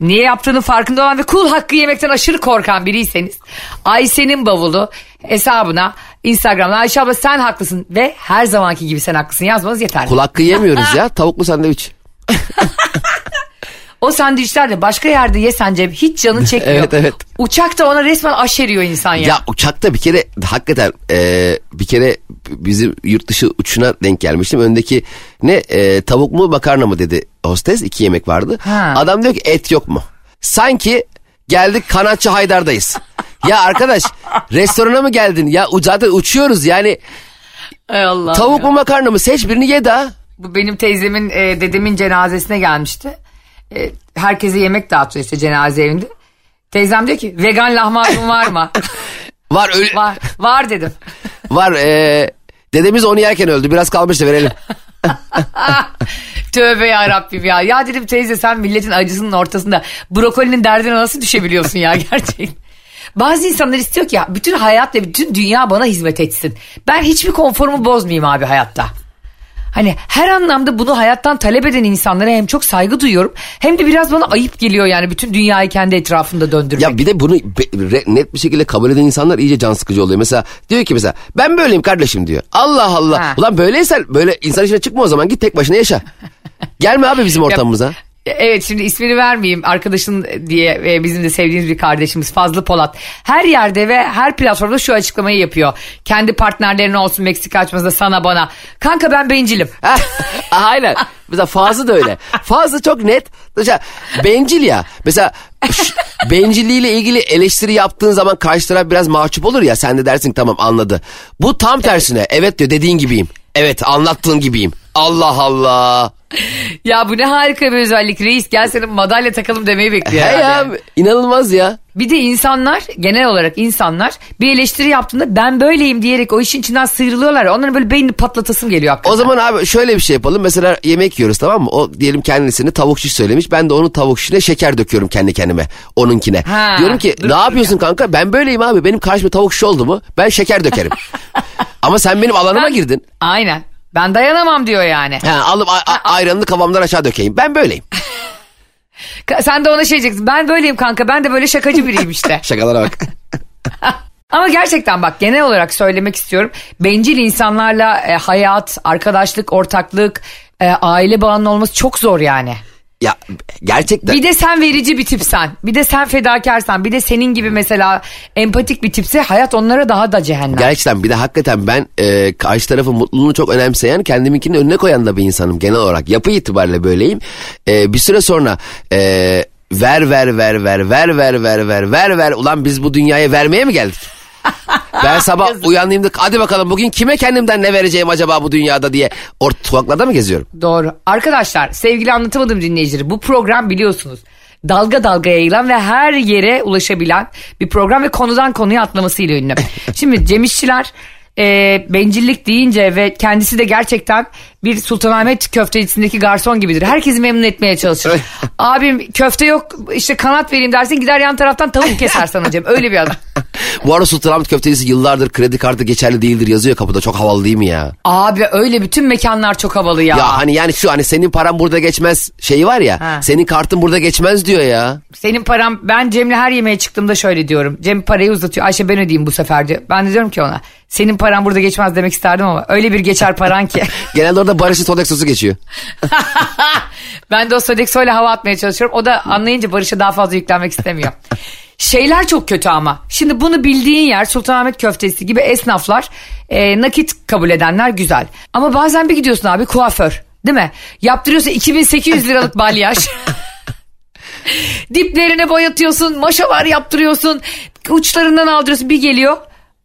[SPEAKER 2] niye yaptığının farkında olan ve kul hakkı yemekten aşırı korkan biriyseniz Ayşe'nin bavulu hesabına Instagram'da Ayşe abla sen haklısın ve her zamanki gibi sen haklısın yazmanız yeterli.
[SPEAKER 3] Kul hakkı yemiyoruz ya. Tavuklu sandviç.
[SPEAKER 2] O sandviçler de başka yerde yesen Cem hiç canın çekmiyor.
[SPEAKER 3] Evet, evet.
[SPEAKER 2] Uçakta ona resmen aşeriyor insan ya.
[SPEAKER 3] Ya uçakta bir kere hakikaten e, bir kere bizim yurt dışı uçuşuna denk gelmiştim. Öndeki ne e, tavuk mu makarna mı dedi hostes. iki yemek vardı.
[SPEAKER 2] Ha.
[SPEAKER 3] Adam diyor ki et yok mu? Sanki geldik kanatçı Haydar'dayız. ya arkadaş restorana mı geldin? Ya zaten uçuyoruz yani
[SPEAKER 2] Ay Allah
[SPEAKER 3] tavuk mu makarna mı seç birini ye daha.
[SPEAKER 2] Bu benim teyzemin e, dedemin cenazesine gelmişti. E, herkese yemek dağıtıyor işte cenaze evinde. Teyzem diyor ki vegan lahmacun var mı?
[SPEAKER 3] Var öyle, var,
[SPEAKER 2] var, dedim.
[SPEAKER 3] var e, dedemiz onu yerken öldü biraz kalmıştı verelim.
[SPEAKER 2] Tövbe ya Rabbim ya. Ya dedim teyze sen milletin acısının ortasında brokolinin derdine nasıl düşebiliyorsun ya gerçekten. Bazı insanlar istiyor ki ya bütün hayat ve bütün dünya bana hizmet etsin. Ben hiçbir konforumu bozmayayım abi hayatta. Hani her anlamda bunu hayattan talep eden insanlara hem çok saygı duyuyorum hem de biraz bana ayıp geliyor yani bütün dünyayı kendi etrafında döndürmek.
[SPEAKER 3] Ya bir de bunu net bir şekilde kabul eden insanlar iyice can sıkıcı oluyor. Mesela diyor ki mesela ben böyleyim kardeşim diyor. Allah Allah.
[SPEAKER 2] Ha.
[SPEAKER 3] Ulan böyleysen böyle insan içine çıkma o zaman git tek başına yaşa. Gelme abi bizim ortamımıza.
[SPEAKER 2] Evet şimdi ismini vermeyeyim arkadaşın diye ve bizim de sevdiğimiz bir kardeşimiz Fazlı Polat. Her yerde ve her platformda şu açıklamayı yapıyor. Kendi partnerlerine olsun Meksika açmasında sana bana. Kanka ben bencilim.
[SPEAKER 3] Aynen. Mesela Fazlı da öyle. Fazlı çok net. Mesela bencil ya. Mesela bencilliğiyle ilgili eleştiri yaptığın zaman karşı taraf biraz mahcup olur ya. Sen de dersin tamam anladı. Bu tam tersine. Evet diyor dediğin gibiyim. Evet anlattığın gibiyim. Allah Allah.
[SPEAKER 2] Ya bu ne harika bir özellik reis gel senin madalya takalım demeyi bekliyor.
[SPEAKER 3] He ya
[SPEAKER 2] yani.
[SPEAKER 3] inanılmaz ya.
[SPEAKER 2] Bir de insanlar genel olarak insanlar bir eleştiri yaptığında ben böyleyim diyerek o işin içinden sıyrılıyorlar. ya, Onların böyle beynini patlatasım geliyor hakikaten.
[SPEAKER 3] O zaman abi şöyle bir şey yapalım. Mesela yemek yiyoruz tamam mı? O diyelim kendisini tavuk şiş söylemiş. Ben de onun tavuk şişine şeker döküyorum kendi kendime. Onunkine.
[SPEAKER 2] Ha,
[SPEAKER 3] Diyorum ki
[SPEAKER 2] dur,
[SPEAKER 3] ne
[SPEAKER 2] dur
[SPEAKER 3] yapıyorsun kanka? Ben böyleyim abi. Benim karşıma tavuk şiş oldu mu? Ben şeker dökerim. Ama sen benim alanıma
[SPEAKER 2] Ben-
[SPEAKER 3] girdin.
[SPEAKER 2] Aynen. Ben dayanamam diyor yani.
[SPEAKER 3] Ha, alıp a- a- ayranını kafamdan aşağı dökeyim. Ben böyleyim.
[SPEAKER 2] Sen de ona şey diyeceksin. Ben böyleyim kanka. Ben de böyle şakacı biriyim işte.
[SPEAKER 3] Şakalara bak.
[SPEAKER 2] Ama gerçekten bak genel olarak söylemek istiyorum. Bencil insanlarla e, hayat, arkadaşlık, ortaklık, e, aile bağının olması çok zor yani.
[SPEAKER 3] Ya gerçekten.
[SPEAKER 2] Bir de sen verici bir tipsen. Bir de sen fedakarsan. Bir de senin gibi mesela empatik bir tipse hayat onlara daha da cehennem.
[SPEAKER 3] Gerçekten bir de hakikaten ben e, karşı tarafın mutluluğunu çok önemseyen kendiminkinin önüne koyan da bir insanım genel olarak. Yapı itibariyle böyleyim. E, bir süre sonra e, ver ver ver ver ver ver ver ver ver ver ulan biz bu dünyaya vermeye mi geldik? Ben sabah uyandığımda hadi bakalım bugün kime kendimden ne vereceğim acaba bu dünyada diye or sokaklarda mı geziyorum?
[SPEAKER 2] Doğru. Arkadaşlar sevgili anlatamadım dinleyicileri bu program biliyorsunuz. Dalga dalga yayılan ve her yere ulaşabilen bir program ve konudan konuya atlamasıyla ünlü. Şimdi Cem İşçiler e, bencillik deyince ve kendisi de gerçekten bir Sultanahmet köftecisindeki garson gibidir. Herkesi memnun etmeye çalışır. Abim köfte yok işte kanat vereyim dersin gider yan taraftan tavuk keser sana Cem. Öyle bir adam.
[SPEAKER 3] Bu arada Sultanahmet köftecisi yıllardır kredi kartı geçerli değildir yazıyor kapıda. Çok havalı değil mi ya?
[SPEAKER 2] Abi öyle bütün mekanlar çok havalı ya.
[SPEAKER 3] Ya hani yani şu hani senin paran burada geçmez şeyi var ya.
[SPEAKER 2] Ha.
[SPEAKER 3] Senin kartın burada geçmez diyor ya.
[SPEAKER 2] Senin param ben Cem'le her yemeğe çıktığımda şöyle diyorum. Cem parayı uzatıyor. Ayşe ben ödeyeyim bu sefer diyor. Ben de diyorum ki ona senin paran burada geçmez demek isterdim ama öyle bir geçer paran ki.
[SPEAKER 3] Genelde orada Barış'ın Sodexo'su geçiyor.
[SPEAKER 2] ben de o Sodexo'yla hava atmaya çalışıyorum. O da anlayınca Barış'a daha fazla yüklenmek istemiyor. Şeyler çok kötü ama. Şimdi bunu bildiğin yer Sultanahmet köftesi gibi esnaflar e, nakit kabul edenler güzel. Ama bazen bir gidiyorsun abi kuaför değil mi? Yaptırıyorsa 2800 liralık balyaj. Diplerine boyatıyorsun, maşalar yaptırıyorsun, uçlarından aldırıyorsun bir geliyor.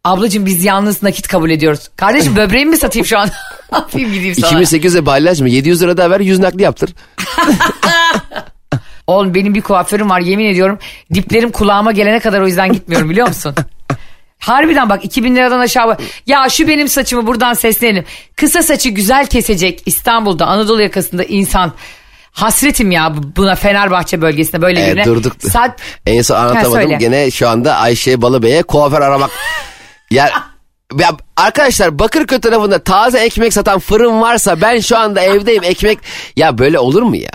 [SPEAKER 2] Ablacığım biz yalnız nakit kabul ediyoruz. Kardeşim böbreğimi mi satayım şu an? ne yapayım gideyim sana?
[SPEAKER 3] 2800'e balyaj mı? 700 lira da ver 100 nakli yaptır.
[SPEAKER 2] Oğlum benim bir kuaförüm var yemin ediyorum. Diplerim kulağıma gelene kadar o yüzden gitmiyorum biliyor musun? Harbiden bak 2000 liradan aşağı. Ya şu benim saçımı buradan seslenelim. Kısa saçı güzel kesecek İstanbul'da Anadolu yakasında insan. Hasretim ya buna Fenerbahçe bölgesinde böyle
[SPEAKER 3] Evet,
[SPEAKER 2] birine.
[SPEAKER 3] durduk.
[SPEAKER 2] Saat...
[SPEAKER 3] En son anlatamadım. Gene şu anda Ayşe Balıbey'e kuaför aramak. Ya, ya arkadaşlar Bakırköy tarafında taze ekmek satan fırın varsa ben şu anda evdeyim ekmek. Ya böyle olur mu ya?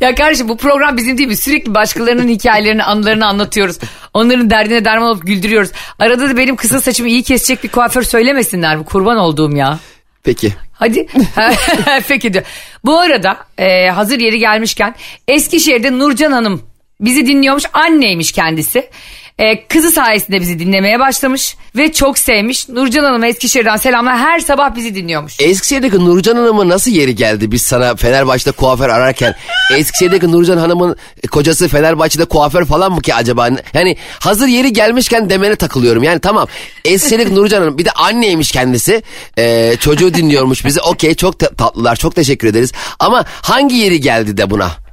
[SPEAKER 2] Ya kardeşim bu program bizim değil mi? Sürekli başkalarının hikayelerini, anılarını anlatıyoruz. Onların derdine derman olup güldürüyoruz. Arada da benim kısa saçımı iyi kesecek bir kuaför söylemesinler mi? Kurban olduğum ya.
[SPEAKER 3] Peki.
[SPEAKER 2] Hadi. Peki diyor. Bu arada e, hazır yeri gelmişken Eskişehir'de Nurcan Hanım bizi dinliyormuş. Anneymiş kendisi. E, kızı sayesinde bizi dinlemeye başlamış ve çok sevmiş. Nurcan Hanım'a Eskişehir'den selamlar. Her sabah bizi dinliyormuş.
[SPEAKER 3] Eskişehir'deki Nurcan Hanım'ın nasıl yeri geldi biz sana Fenerbahçe'de kuaför ararken? Eskişehir'deki Nurcan Hanım'ın kocası Fenerbahçe'de kuaför falan mı ki acaba? Yani hazır yeri gelmişken demene takılıyorum. Yani tamam Eskişehir'deki Nurcan Hanım bir de anneymiş kendisi. Ee, çocuğu dinliyormuş bizi. Okey çok ta- tatlılar çok teşekkür ederiz. Ama hangi yeri geldi de buna?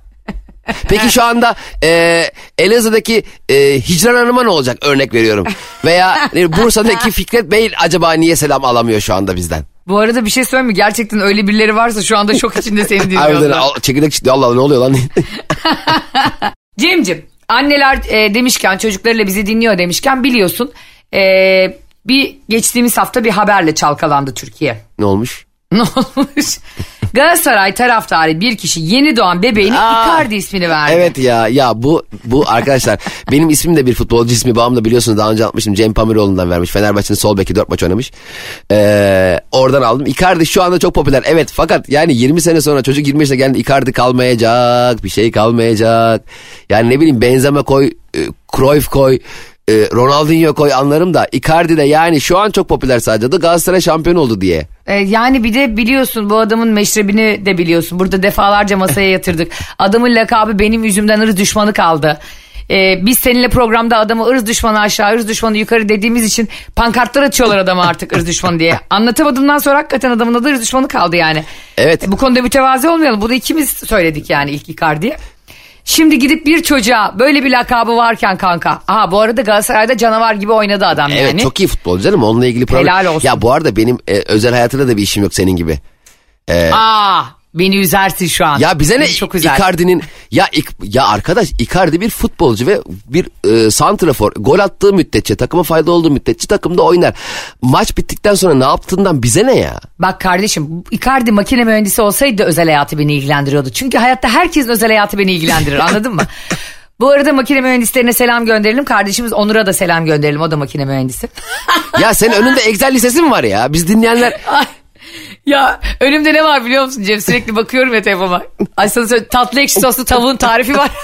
[SPEAKER 3] Peki şu anda e, Elazığ'daki e, Hicran Hanım'a ne olacak örnek veriyorum. Veya Bursa'daki Fikret Bey acaba niye selam alamıyor şu anda bizden?
[SPEAKER 2] Bu arada bir şey söyleyeyim mi? Gerçekten öyle birileri varsa şu anda şok içinde seni dinliyorlar.
[SPEAKER 3] çekirdek Allah Allah, ne oluyor lan?
[SPEAKER 2] Cem'cim anneler e, demişken çocuklarıyla bizi dinliyor demişken biliyorsun e, bir geçtiğimiz hafta bir haberle çalkalandı Türkiye.
[SPEAKER 3] ne olmuş?
[SPEAKER 2] Ne olmuş? Galatasaray taraftarı bir kişi yeni doğan bebeğine
[SPEAKER 3] Aa,
[SPEAKER 2] Icardi ismini verdi.
[SPEAKER 3] Evet ya ya bu bu arkadaşlar benim ismim de bir futbolcu ismi babam da biliyorsunuz daha önce atmıştım Cem Pamiroğlu'ndan vermiş Fenerbahçe'nin sol beki 4 maç oynamış Ee, oradan aldım Icardi şu anda çok popüler evet fakat yani 20 sene sonra çocuk 20 yaşına geldi Icardi kalmayacak bir şey kalmayacak yani ne bileyim Benzema koy e, Cruyff koy e, Ronaldinho koy anlarım da Icardi de yani şu an çok popüler sadece da Galatasaray şampiyon oldu diye.
[SPEAKER 2] E, yani bir de biliyorsun bu adamın meşrebini de biliyorsun. Burada defalarca masaya yatırdık. Adamın lakabı benim yüzümden ırz düşmanı kaldı. E, biz seninle programda adamı ırz düşmanı aşağı ırz düşmanı yukarı dediğimiz için pankartlar açıyorlar adama artık ırz düşmanı diye. Anlatamadığımdan sonra hakikaten adamın adı ırz düşmanı kaldı yani.
[SPEAKER 3] Evet.
[SPEAKER 2] Bu konuda mütevazi olmayalım. Bunu ikimiz söyledik yani ilk Icardi'ye. Şimdi gidip bir çocuğa böyle bir lakabı varken kanka. Aha bu arada Galatasaray'da canavar gibi oynadı adam
[SPEAKER 3] Evet
[SPEAKER 2] yani.
[SPEAKER 3] çok iyi futbolcu canım onunla ilgili problem.
[SPEAKER 2] Helal olsun.
[SPEAKER 3] Ya bu arada benim e, özel hayatında da bir işim yok senin gibi.
[SPEAKER 2] Aa beni üzersin şu an.
[SPEAKER 3] Ya bize ne
[SPEAKER 2] Beni çok üzer.
[SPEAKER 3] Icardi'nin ya ya arkadaş Icardi bir futbolcu ve bir e, santrafor gol attığı müddetçe takıma fayda olduğu müddetçe takımda oynar. Maç bittikten sonra ne yaptığından bize ne ya?
[SPEAKER 2] Bak kardeşim Icardi makine mühendisi olsaydı özel hayatı beni ilgilendiriyordu. Çünkü hayatta herkesin özel hayatı beni ilgilendirir anladın mı? Bu arada makine mühendislerine selam gönderelim. Kardeşimiz Onur'a da selam gönderelim. O da makine mühendisi.
[SPEAKER 3] Ya senin önünde Excel lisesi mi var ya? Biz dinleyenler
[SPEAKER 2] ya önümde ne var biliyor musun Cem? Sürekli bakıyorum ya telefona. Ay sana söyle, tatlı ekşi soslu tavuğun tarifi var.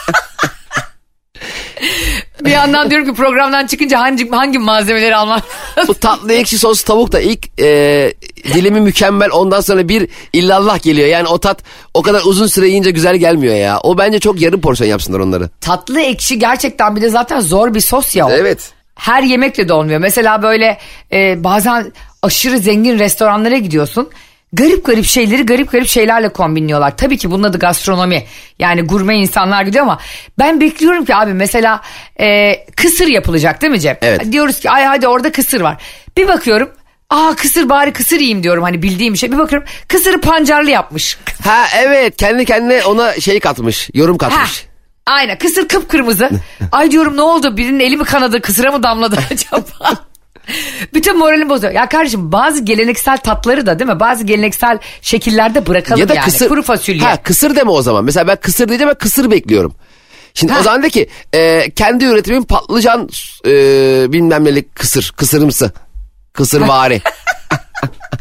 [SPEAKER 2] bir yandan diyorum ki programdan çıkınca hangi, hangi malzemeleri almam
[SPEAKER 3] bu tatlı ekşi sos tavuk da ilk e, dilimi mükemmel ondan sonra bir illallah geliyor. Yani o tat o kadar uzun süre yiyince güzel gelmiyor ya. O bence çok yarım porsiyon yapsınlar onları.
[SPEAKER 2] Tatlı ekşi gerçekten bir de zaten zor bir sos ya o.
[SPEAKER 3] Evet.
[SPEAKER 2] her yemekle de olmuyor. Mesela böyle e, bazen aşırı zengin restoranlara gidiyorsun. Garip garip şeyleri garip garip şeylerle kombinliyorlar. Tabii ki bunun adı gastronomi. Yani gurme insanlar gidiyor ama ben bekliyorum ki abi mesela e, kısır yapılacak değil mi Cem?
[SPEAKER 3] Evet.
[SPEAKER 2] Diyoruz ki ay hadi orada kısır var. Bir bakıyorum aa kısır bari kısır yiyeyim diyorum hani bildiğim bir şey. Bir bakıyorum kısırı pancarlı yapmış.
[SPEAKER 3] Ha evet kendi kendine ona şey katmış yorum katmış.
[SPEAKER 2] Aynen kısır kıpkırmızı. Ay diyorum ne oldu birinin eli mi kanadı kısıra mı damladı acaba? Bütün moralimi bozuyor. Ya kardeşim bazı geleneksel tatları da değil mi? Bazı geleneksel şekillerde bırakalım
[SPEAKER 3] Ya da
[SPEAKER 2] yani.
[SPEAKER 3] kısır.
[SPEAKER 2] Kuru fasulye.
[SPEAKER 3] Ha kısır deme o zaman. Mesela ben kısır diyeceğim ben kısır bekliyorum. Şimdi
[SPEAKER 2] Ha.
[SPEAKER 3] o zaman de ki e, kendi üretimin patlıcan e, bilmem nelik kısır. Kısırımsı. Kısırvari.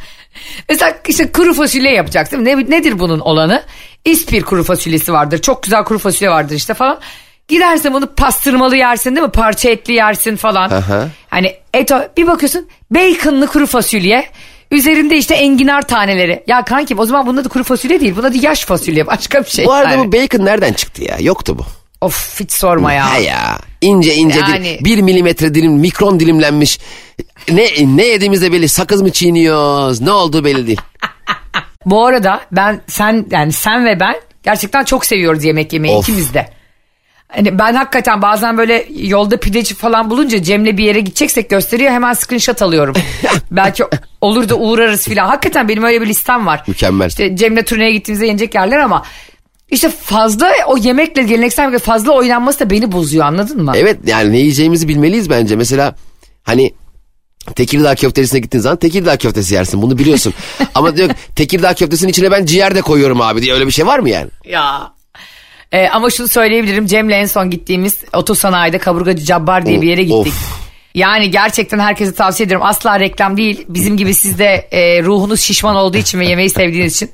[SPEAKER 2] Mesela işte kuru fasulye yapacaksın. Ne, nedir bunun olanı? İspir kuru fasulyesi vardır. Çok güzel kuru fasulye vardır işte falan. Gidersen bunu pastırmalı yersin değil mi? Parça etli yersin falan.
[SPEAKER 3] Aha.
[SPEAKER 2] Hani et bir bakıyorsun baconlı kuru fasulye. Üzerinde işte enginar taneleri. Ya kankim o zaman bunun adı kuru fasulye değil. Bunun adı yaş fasulye başka bir şey.
[SPEAKER 3] bu arada
[SPEAKER 2] yani.
[SPEAKER 3] bu bacon nereden çıktı ya? Yoktu bu.
[SPEAKER 2] Of hiç sorma ya.
[SPEAKER 3] Ha ya. İnce ince
[SPEAKER 2] Yani-
[SPEAKER 3] dilim, bir milimetre dilim mikron dilimlenmiş. Ne ne yediğimizde belli sakız mı çiğniyoruz ne olduğu belli değil.
[SPEAKER 2] Bu arada ben sen yani sen ve ben gerçekten çok seviyoruz yemek yemeyi
[SPEAKER 3] Of.
[SPEAKER 2] ikimiz de. Hani ben hakikaten bazen böyle yolda pideci falan bulunca Cem'le bir yere gideceksek gösteriyor hemen screenshot alıyorum. Belki olur da uğrarız filan. Hakikaten benim öyle bir listem var.
[SPEAKER 3] Mükemmel.
[SPEAKER 2] İşte Cem'le turneye gittiğimizde yenecek yerler ama işte fazla o yemekle geleneksel fazla oynanması da beni bozuyor anladın mı?
[SPEAKER 3] Evet yani ne yiyeceğimizi bilmeliyiz bence. Mesela hani Tekirdağ köftesine gittiğin zaman Tekirdağ köftesi yersin bunu biliyorsun. Ama diyor ki, Tekirdağ köftesinin içine ben ciğer de koyuyorum abi diye öyle bir şey var mı yani?
[SPEAKER 2] Ya. Ee, ama şunu söyleyebilirim Cem'le en son gittiğimiz otosanayide Kaburgacı Cabbar diye bir yere gittik.
[SPEAKER 3] Of.
[SPEAKER 2] Yani gerçekten herkese tavsiye ediyorum. Asla reklam değil. Bizim gibi siz de e, ruhunuz şişman olduğu için ve yemeği sevdiğiniz için.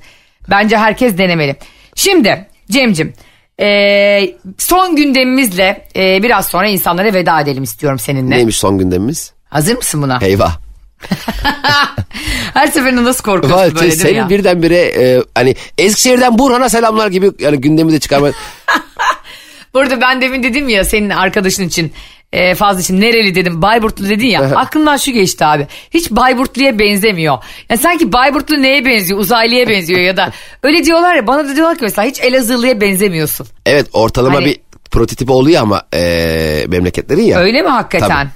[SPEAKER 2] Bence herkes denemeli. Şimdi Cem'cim e, son gündemimizle e, biraz sonra insanlara veda edelim istiyorum seninle.
[SPEAKER 3] Neymiş son gündemimiz?
[SPEAKER 2] Hazır mısın buna?
[SPEAKER 3] Eyvah.
[SPEAKER 2] Her seferinde nasıl korkuyorsun
[SPEAKER 3] Vay,
[SPEAKER 2] böyle değil mi
[SPEAKER 3] senin
[SPEAKER 2] ya?
[SPEAKER 3] birdenbire e, hani Eskişehir'den Burhan'a selamlar gibi yani gündemi de çıkarma.
[SPEAKER 2] Burada ben demin dedim ya senin arkadaşın için e, fazla için nereli dedim Bayburtlu dedin ya aklımdan şu geçti abi hiç Bayburtlu'ya benzemiyor. Yani sanki Bayburtlu neye benziyor uzaylıya benziyor ya da öyle diyorlar ya bana da diyorlar ki mesela hiç Elazığlı'ya benzemiyorsun.
[SPEAKER 3] evet ortalama
[SPEAKER 2] Hani-
[SPEAKER 3] bir prototip oluyor ama e, memleketlerin ya.
[SPEAKER 2] Öyle mi hakikaten?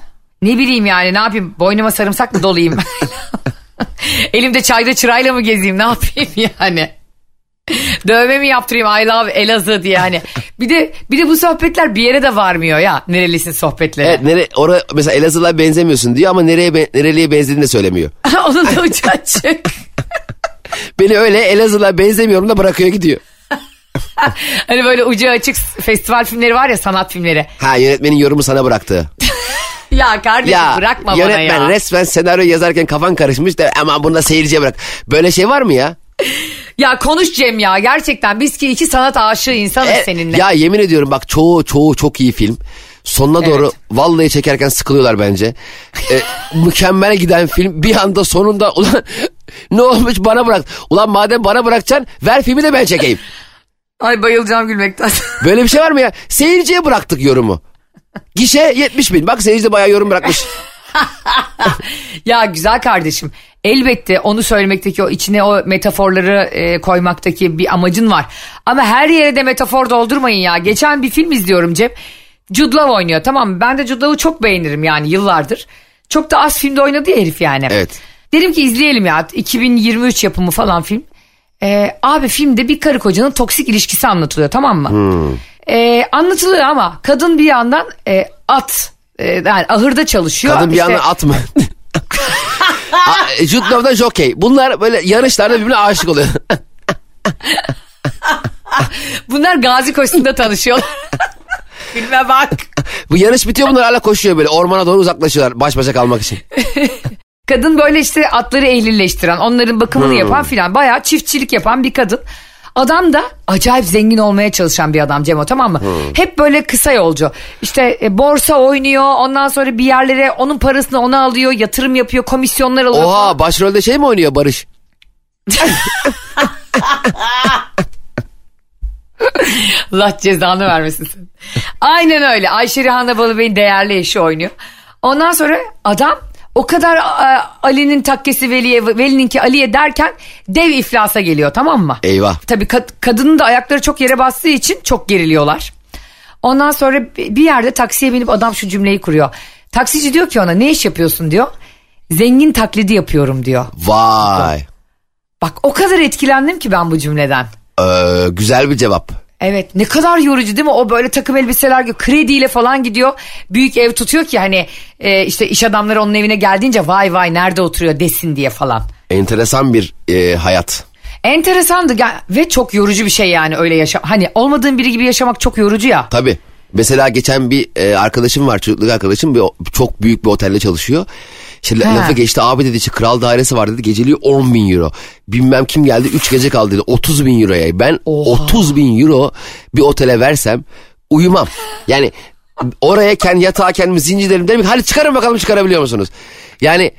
[SPEAKER 2] Ne bileyim yani ne yapayım boynuma sarımsak mı dolayayım? Elimde çayda çırayla mı gezeyim ne yapayım yani? Dövme mi yaptırayım I love Elazığ diye hani. Bir de bir de bu sohbetler bir yere de varmıyor ya. Nerelisin sohbetleri.
[SPEAKER 3] Evet nere, ora, mesela Elazığ'la benzemiyorsun diyor ama nereye be- nereliye benzediğini de söylemiyor.
[SPEAKER 2] Onun da ucu açık.
[SPEAKER 3] Beni öyle Elazığ'la benzemiyorum da bırakıyor gidiyor.
[SPEAKER 2] hani böyle ucu açık festival filmleri var ya sanat filmleri.
[SPEAKER 3] Ha yönetmenin yorumu sana bıraktı.
[SPEAKER 2] Ya kardeşim
[SPEAKER 3] ya
[SPEAKER 2] bırakma bana
[SPEAKER 3] yönetmen
[SPEAKER 2] ya.
[SPEAKER 3] resmen senaryo yazarken kafan karışmış da ama bunu da seyirciye bırak. Böyle şey var mı ya?
[SPEAKER 2] Ya konuş Cem ya gerçekten biz ki iki sanat aşığı insanız
[SPEAKER 3] E,
[SPEAKER 2] seninle.
[SPEAKER 3] Ya yemin ediyorum bak çoğu çoğu çok iyi film. Sonuna doğru vallahi çekerken sıkılıyorlar bence. E, mükemmel giden film bir anda sonunda ulan ne olmuş bana bırak. Ulan madem bana bırakacaksın ver filmi de ben çekeyim.
[SPEAKER 2] Ay bayılacağım gülmekten.
[SPEAKER 3] Böyle bir şey var mı ya? Seyirciye bıraktık yorumu. Gişe 70 bin. Bak seyirci de bayağı yorum bırakmış.
[SPEAKER 2] ya güzel kardeşim elbette onu söylemekteki o içine o metaforları e, koymaktaki bir amacın var. Ama her yere de metafor doldurmayın ya. Geçen bir film izliyorum Cem. Jude Law oynuyor tamam mı? Ben de Jude Law'u çok beğenirim yani yıllardır. Çok da az filmde oynadı ya herif yani.
[SPEAKER 3] Evet.
[SPEAKER 2] Dedim ki izleyelim ya 2023 yapımı falan film. Ee, abi filmde bir karı kocanın toksik ilişkisi anlatılıyor tamam mı? Ee, anlatılıyor ama kadın bir yandan e, at e, yani ahırda çalışıyor.
[SPEAKER 3] Kadın bir
[SPEAKER 2] İşte-
[SPEAKER 3] yandan at mı? A- Jude Law'da jockey. Bunlar böyle yarışlarda birbirine aşık oluyor.
[SPEAKER 2] Bunlar gazi koşusunda tanışıyorlar. Filme bak.
[SPEAKER 3] Bu yarış bitiyor bunlar hala koşuyor böyle. Ormana doğru uzaklaşıyorlar baş başa kalmak için.
[SPEAKER 2] Kadın böyle işte atları ehlileştiren, onların bakımını yapan filan bayağı çiftçilik yapan bir kadın. Adam da acayip zengin olmaya çalışan bir adam Cemo tamam mı? Hep böyle kısa yolcu. İşte e, borsa oynuyor ondan sonra bir yerlere onun parasını ona alıyor yatırım yapıyor komisyonlar alıyor. falan.
[SPEAKER 3] Oha başrolde şey mi oynuyor Barış?
[SPEAKER 2] Allah cezanı vermesin. Aynen öyle. Ayşe Rihanna Balıbey'in değerli eşi oynuyor. Ondan sonra adam o kadar Ali'nin takkesi Veli'ye, Veli'ninki Ali'ye derken dev iflasa geliyor tamam mı?
[SPEAKER 3] Eyvah.
[SPEAKER 2] Tabii kad- kadının da ayakları çok yere bastığı için çok geriliyorlar. Ondan sonra bi- bir yerde taksiye binip adam şu cümleyi kuruyor. Taksici diyor ki ona ne iş yapıyorsun diyor. Zengin taklidi yapıyorum diyor.
[SPEAKER 3] Vay.
[SPEAKER 2] Bak o kadar etkilendim ki ben bu cümleden.
[SPEAKER 3] Ee, güzel bir cevap.
[SPEAKER 2] Evet ne kadar yorucu değil mi? O böyle takım elbiseler giyiyor. Krediyle falan gidiyor. Büyük ev tutuyor ki hani e, işte iş adamları onun evine geldiğince vay vay nerede oturuyor desin diye falan.
[SPEAKER 3] Enteresan bir e, hayat.
[SPEAKER 2] Enteresandı ve çok yorucu bir şey yani öyle yaşam. Hani olmadığın biri gibi yaşamak çok yorucu ya.
[SPEAKER 3] Tabii. Mesela geçen bir e, arkadaşım var çocukluk arkadaşım bir, çok büyük bir otelde çalışıyor. La-
[SPEAKER 2] Ha.
[SPEAKER 3] lafı geçti abi dedi işte kral dairesi var dedi geceliği 10 bin euro. Bilmem kim geldi 3 gece kaldı dedi 30 bin euroya. Ben
[SPEAKER 2] Oha.
[SPEAKER 3] 30 bin euro bir otele versem uyumam. Yani oraya kendi yatağa kendimi zincirlerim derim ki hadi çıkarın bakalım çıkarabiliyor musunuz? Yani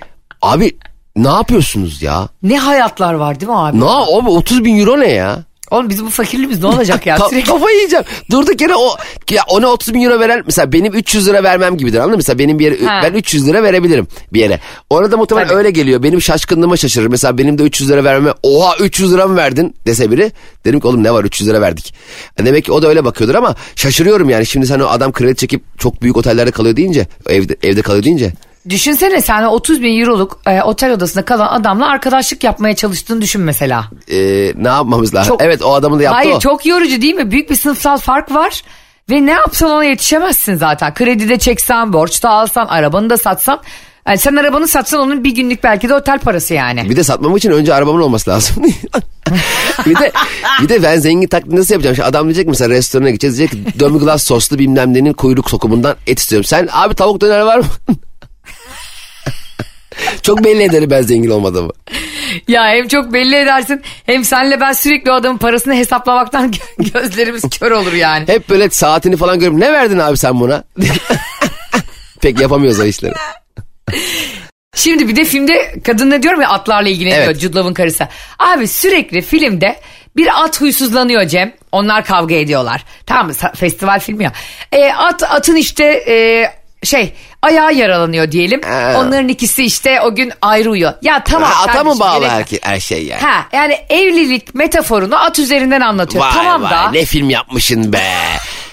[SPEAKER 3] abi ne yapıyorsunuz ya?
[SPEAKER 2] Ne hayatlar var değil mi abi?
[SPEAKER 3] Ne abi 30 bin euro ne ya?
[SPEAKER 2] Oğlum bizim bu fakirliğimiz ne olacak ya?
[SPEAKER 3] Ka-
[SPEAKER 2] Sürekli
[SPEAKER 3] kafayı yiyeceğim. Durduk yere o ya ona 30 bin euro veren mesela benim 300 lira vermem gibidir anladın mı? Mesela benim bir yere
[SPEAKER 2] Ha.
[SPEAKER 3] ben 300 lira verebilirim bir yere. Ona da muhtemelen
[SPEAKER 2] Tabii.
[SPEAKER 3] öyle geliyor. Benim şaşkınlığıma şaşırır. Mesela benim de 300 lira vermeme oha 300 lira mı verdin dese biri. Derim ki oğlum ne var 300 lira verdik. Demek ki o da öyle bakıyordur ama şaşırıyorum yani. Şimdi sen o adam kredi çekip çok büyük otellerde kalıyor deyince evde, evde kalıyor deyince.
[SPEAKER 2] Düşünsene sen o 30 bin euroluk e, otel odasında kalan adamla arkadaşlık yapmaya çalıştığını düşün mesela.
[SPEAKER 3] e, ne yapmamız lazım?
[SPEAKER 2] Çok-
[SPEAKER 3] Evet o adamın da yaptı
[SPEAKER 2] Hayır
[SPEAKER 3] o.
[SPEAKER 2] çok yorucu değil mi? Büyük bir sınıfsal fark var. Ve ne yapsan ona yetişemezsin zaten. Kredi de çeksen, borç da alsan, arabanı da satsan. Yani sen arabanı satsan onun bir günlük belki de otel parası yani.
[SPEAKER 3] Bir de satmam için önce arabamın olması lazım. bir de bir de ben zengin taklidi nasıl yapacağım? Şimdi adam diyecek mesela restorana gideceğiz diyecek ki demi glace soslu bilmem nenin kuyruk sokumundan et istiyorum. Sen abi tavuk döner var mı? Çok belli ederim ben zengin olmadığımı.
[SPEAKER 2] Ya hem çok belli edersin hem senle ben sürekli o adamın parasını hesaplamaktan gö- gözlerimiz kör olur yani.
[SPEAKER 3] Hep böyle saatini falan görüp ne verdin abi sen buna? Pek yapamıyoruz o işleri.
[SPEAKER 2] Şimdi bir de filmde kadın ne diyorum ya atlarla ilgileniyor
[SPEAKER 3] Evet.
[SPEAKER 2] Jude Law'ın karısı. Abi sürekli filmde bir at huysuzlanıyor Cem. Onlar kavga ediyorlar. Tamam mı? Festival filmi ya. E, at atın işte e, şey ayağı yaralanıyor diyelim.
[SPEAKER 3] Ha.
[SPEAKER 2] Onların ikisi işte o gün ayrı uyuyor. Ya tamam.
[SPEAKER 3] Ha, ata mı bağlı her, her şey yani?
[SPEAKER 2] Ha yani evlilik metaforunu at üzerinden anlatıyor.
[SPEAKER 3] Vay
[SPEAKER 2] tamam
[SPEAKER 3] vay
[SPEAKER 2] da.
[SPEAKER 3] ne film yapmışsın be.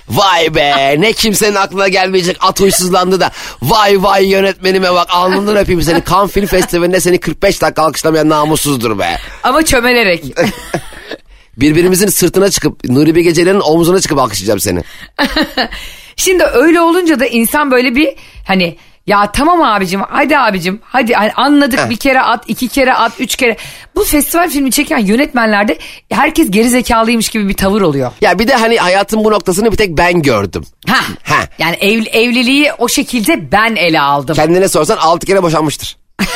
[SPEAKER 3] Vay be ne kimsenin aklına gelmeyecek at huysuzlandı da. Vay vay yönetmenime bak alnından öpeyim seni. Cannes Film Festivali'nde seni 45 dakika alkışlamayan namussuzdur be.
[SPEAKER 2] Ama çömelerek.
[SPEAKER 3] Birbirimizin sırtına çıkıp Nuri Bilge Ceylan'ın omzuna çıkıp alkışlayacağım seni.
[SPEAKER 2] Şimdi öyle olunca da insan böyle bir hani ya tamam abicim hadi abicim hadi hani anladık bir kere at iki kere at üç kere. Bu festival filmi çeken yönetmenlerde herkes geri zekalıymış gibi bir tavır oluyor.
[SPEAKER 3] Ya bir de hani hayatın bu noktasını bir tek ben gördüm.
[SPEAKER 2] Ha.
[SPEAKER 3] Ha.
[SPEAKER 2] Yani ev, evliliği o şekilde ben ele aldım.
[SPEAKER 3] Kendine sorsan 6 kere boşanmıştır.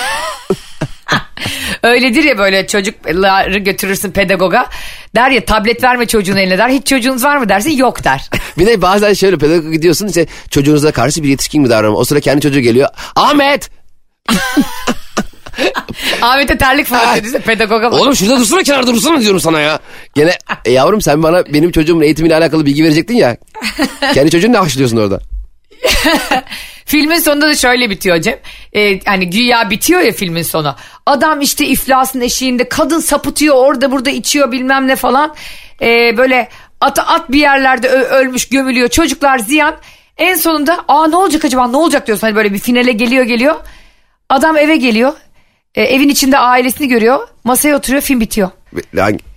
[SPEAKER 2] Öyledir ya böyle çocukları götürürsün pedagoga. Der ya tablet verme çocuğun eline der. Hiç çocuğunuz var mı dersin yok der.
[SPEAKER 3] Bir de bazen şöyle pedagog gidiyorsun işte çocuğunuza karşı bir yetişkin mi davranma. O sıra kendi çocuğu geliyor. Ahmet!
[SPEAKER 2] Ahmet'e terlik falan dediyse pedagoga bak.
[SPEAKER 3] Oğlum şurada dursana kenarda dursana diyorum sana ya. Gene e, yavrum sen bana benim çocuğumun eğitimiyle alakalı bilgi verecektin ya. Kendi çocuğunu ne haşlıyorsun orada?
[SPEAKER 2] Filmin sonunda da şöyle bitiyor Cem. Ee, hani güya bitiyor ya filmin sonu. Adam işte iflasın eşiğinde kadın sapıtıyor orada burada içiyor bilmem ne falan. Ee, böyle at, at bir yerlerde ölmüş gömülüyor çocuklar ziyan. En sonunda aa ne olacak acaba ne olacak diyorsun hani böyle bir finale geliyor geliyor. Adam eve geliyor. Ee, evin içinde ailesini görüyor. Masaya oturuyor film bitiyor.
[SPEAKER 3] Hangi-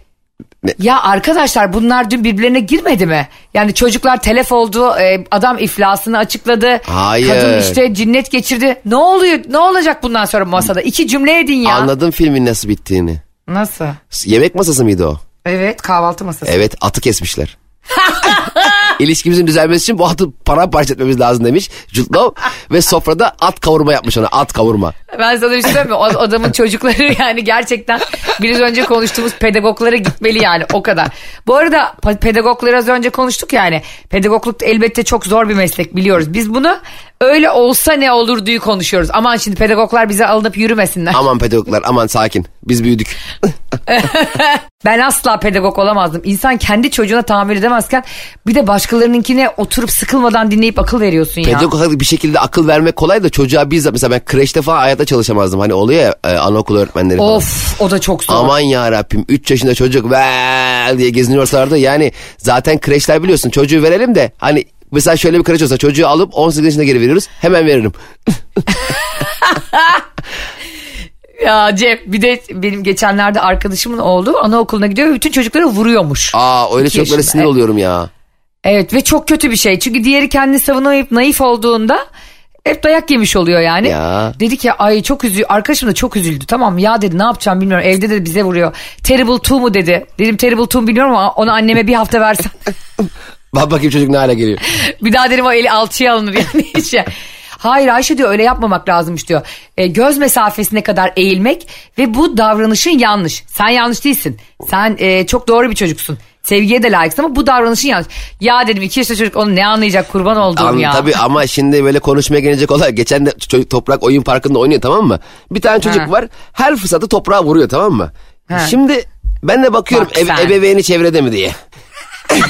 [SPEAKER 2] Ya arkadaşlar bunlar dün birbirlerine girmedi mi? Yani çocuklar telef oldu, e, adam iflasını açıkladı.
[SPEAKER 3] Hayır.
[SPEAKER 2] Kadın işte cinnet geçirdi. Ne oluyor? Ne olacak bundan sonra masada? İki cümle edin ya.
[SPEAKER 3] Anladım filmin nasıl bittiğini.
[SPEAKER 2] Nasıl?
[SPEAKER 3] Yemek masası mıydı o?
[SPEAKER 2] Evet kahvaltı masası.
[SPEAKER 3] Evet atı kesmişler. İlişkimizin düzelmesi için bu atı paramparça etmemiz lazım demiş Jude Law. Ve sofrada at kavurma yapmış ona at kavurma.
[SPEAKER 2] Ben sana bir şey söyleyeyim mi? O adamın çocukları yani gerçekten biraz önce konuştuğumuz pedagoglara gitmeli yani o kadar. Bu arada pedagogları az önce konuştuk yani. Pedagogluk da elbette çok zor bir meslek biliyoruz. Biz bunu öyle olsa ne olurduyu konuşuyoruz. Aman şimdi pedagoglar bize alınıp yürümesinler.
[SPEAKER 3] Aman pedagoglar aman sakin biz büyüdük.
[SPEAKER 2] Ben asla pedagog olamazdım. İnsan kendi çocuğuna tahammül edemezken bir de başkalarınınkine oturup sıkılmadan dinleyip akıl veriyorsun ya.
[SPEAKER 3] Pedagog bir şekilde akıl vermek kolay da çocuğa bizzat mesela ben kreşte falan hayatta çalışamazdım. Hani oluyor ya e, anaokulu öğretmenleri falan.
[SPEAKER 2] Of o da çok zor.
[SPEAKER 3] Aman ya Rabbim 3 yaşında çocuk ve diye geziniyor ortalarda. Yani zaten kreşler biliyorsun çocuğu verelim de hani mesela şöyle bir kreş olsa çocuğu alıp 18 yaşında geri veriyoruz hemen veririm.
[SPEAKER 2] Ya Cem bir de benim geçenlerde arkadaşımın oğlu anaokuluna gidiyor ve bütün çocukları vuruyormuş.
[SPEAKER 3] Aa öyle
[SPEAKER 2] yaşında.
[SPEAKER 3] sinir oluyorum ya.
[SPEAKER 2] Evet ve çok kötü bir şey. Çünkü diğeri kendini savunamayıp naif olduğunda hep dayak yemiş oluyor yani.
[SPEAKER 3] Ya.
[SPEAKER 2] Dedi ki ay çok üzüldü. Arkadaşım da çok üzüldü. Tamam ya dedi ne yapacağım bilmiyorum. Evde de bize vuruyor. Terrible two mu dedi. Dedim Terrible two biliyorum ama onu anneme bir hafta versen.
[SPEAKER 3] Bak bakayım çocuk ne hale geliyor.
[SPEAKER 2] bir daha dedim o eli alçıya alınır yani hiç. Hayır Ayşe diyor öyle yapmamak lazımmış diyor. E, göz mesafesine kadar eğilmek ve bu davranışın yanlış. Sen yanlış değilsin. Sen e, çok doğru bir çocuksun. Sevgiye de layıksın ama bu davranışın yanlış. Ya dedim iki yaşında çocuk onu ne anlayacak kurban olduğum
[SPEAKER 3] An,
[SPEAKER 2] ya.
[SPEAKER 3] tabii ama şimdi böyle konuşmaya gelecek olay. Geçen de çocuk toprak oyun parkında oynuyor tamam mı? Bir tane çocuk
[SPEAKER 2] Ha.
[SPEAKER 3] var her fırsatı toprağa vuruyor tamam mı?
[SPEAKER 2] Ha.
[SPEAKER 3] Şimdi ben de bakıyorum
[SPEAKER 2] Bak
[SPEAKER 3] ebe- ebeveyni çevrede mi diye.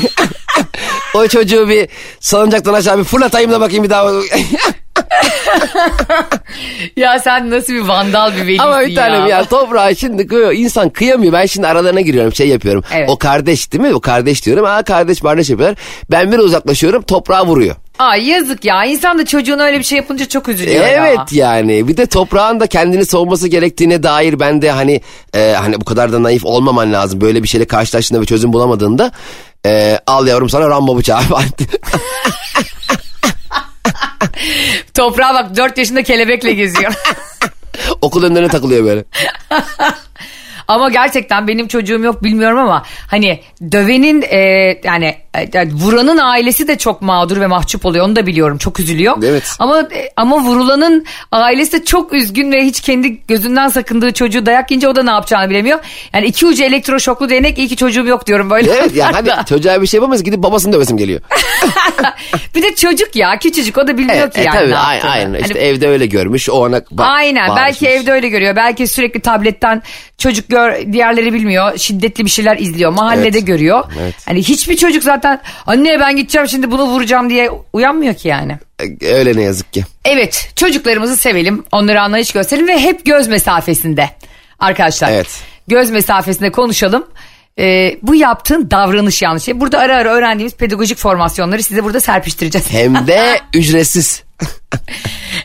[SPEAKER 3] o çocuğu bir salıncaktan aşağı bir fırlatayım da bakayım bir daha.
[SPEAKER 2] Ya sen nasıl bir vandal bir velisin
[SPEAKER 3] Ama bir tanem ya toprağa şimdi kıyıyor. insan kıyamıyor. Ben şimdi aralarına giriyorum şey yapıyorum.
[SPEAKER 2] Evet.
[SPEAKER 3] O kardeş değil mi? O kardeş diyorum. Aa kardeş kardeş yapıyorlar. Ben bir uzaklaşıyorum toprağa vuruyor.
[SPEAKER 2] Ay yazık ya insan da çocuğuna öyle bir şey yapınca çok üzülüyor ya.
[SPEAKER 3] Evet yani bir de toprağın da kendini savunması gerektiğine dair ben de hani e, hani bu kadar da naif olmaman lazım. Böyle bir şeyle karşılaştığında ve çözüm bulamadığında e, al yavrum sana Rambo bıçağı.
[SPEAKER 2] Toprağa bak 4 yaşında kelebekle geziyor.
[SPEAKER 3] Okul önlerine takılıyor böyle.
[SPEAKER 2] Ama gerçekten benim çocuğum yok bilmiyorum ama hani dövenin e, yani, e, yani vuranın ailesi de çok mağdur ve mahcup oluyor onu da biliyorum çok üzülüyor.
[SPEAKER 3] Evet.
[SPEAKER 2] Ama e, ama vurulanın ailesi de çok üzgün ve hiç kendi gözünden sakındığı çocuğu dayak yiyince o da ne yapacağını bilemiyor. Yani iki ucu elektroşoklu değnek iyi ki çocuğum yok diyorum böyle.
[SPEAKER 3] Evet yani hani çocuğa bir şey yapamaz gidip babasını dövesim geliyor.
[SPEAKER 2] bir de çocuk ya küçücük o da bilmiyor
[SPEAKER 3] Evet,
[SPEAKER 2] ki
[SPEAKER 3] e,
[SPEAKER 2] yani.
[SPEAKER 3] tabii
[SPEAKER 2] ne
[SPEAKER 3] aynen, aynen. işte
[SPEAKER 2] Hani
[SPEAKER 3] evde öyle görmüş o ona ba-
[SPEAKER 2] Aynen belki
[SPEAKER 3] bağırışmış.
[SPEAKER 2] evde öyle görüyor. Belki sürekli tabletten çocuk gör diğerleri bilmiyor. Şiddetli bir şeyler izliyor. Mahallede
[SPEAKER 3] Evet.
[SPEAKER 2] görüyor.
[SPEAKER 3] Evet.
[SPEAKER 2] Hani hiçbir çocuk zaten anne ben gideceğim şimdi bunu vuracağım diye uyanmıyor ki yani.
[SPEAKER 3] E, Öyle ne yazık ki.
[SPEAKER 2] Evet çocuklarımızı sevelim. Onlara anlayış gösterelim ve hep göz mesafesinde. Arkadaşlar
[SPEAKER 3] Evet.
[SPEAKER 2] göz mesafesinde konuşalım. Ee, bu yaptığın davranış yanlışı. Burada ara ara öğrendiğimiz pedagojik formasyonları size burada serpiştireceğiz.
[SPEAKER 3] Hem de ücretsiz.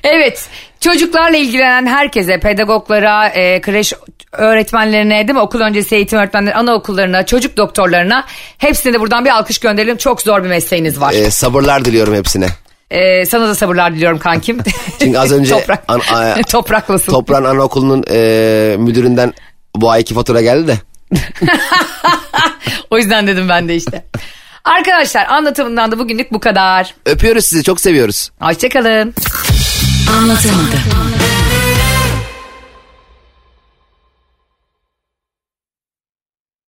[SPEAKER 2] Evet çocuklarla ilgilenen herkese pedagoglara, e, kreş öğretmenlerine değil mi okul öncesi eğitim öğretmenleri anaokullarına çocuk doktorlarına hepsine de buradan bir alkış gönderelim. Çok zor bir mesleğiniz var.
[SPEAKER 3] E, sabırlar diliyorum hepsine.
[SPEAKER 2] E, sana da sabırlar diliyorum kankim.
[SPEAKER 3] Çünkü az önce
[SPEAKER 2] Toprak.
[SPEAKER 3] an- a-
[SPEAKER 2] Topraklısın.
[SPEAKER 3] Toprağın anaokulunun e, müdüründen bu ayki fatura geldi de.
[SPEAKER 2] o yüzden dedim ben de işte. Arkadaşlar anlatımından da bugünlük bu kadar.
[SPEAKER 3] Öpüyoruz sizi çok seviyoruz.
[SPEAKER 2] Hoşçakalın.
[SPEAKER 4] Anlatamadım.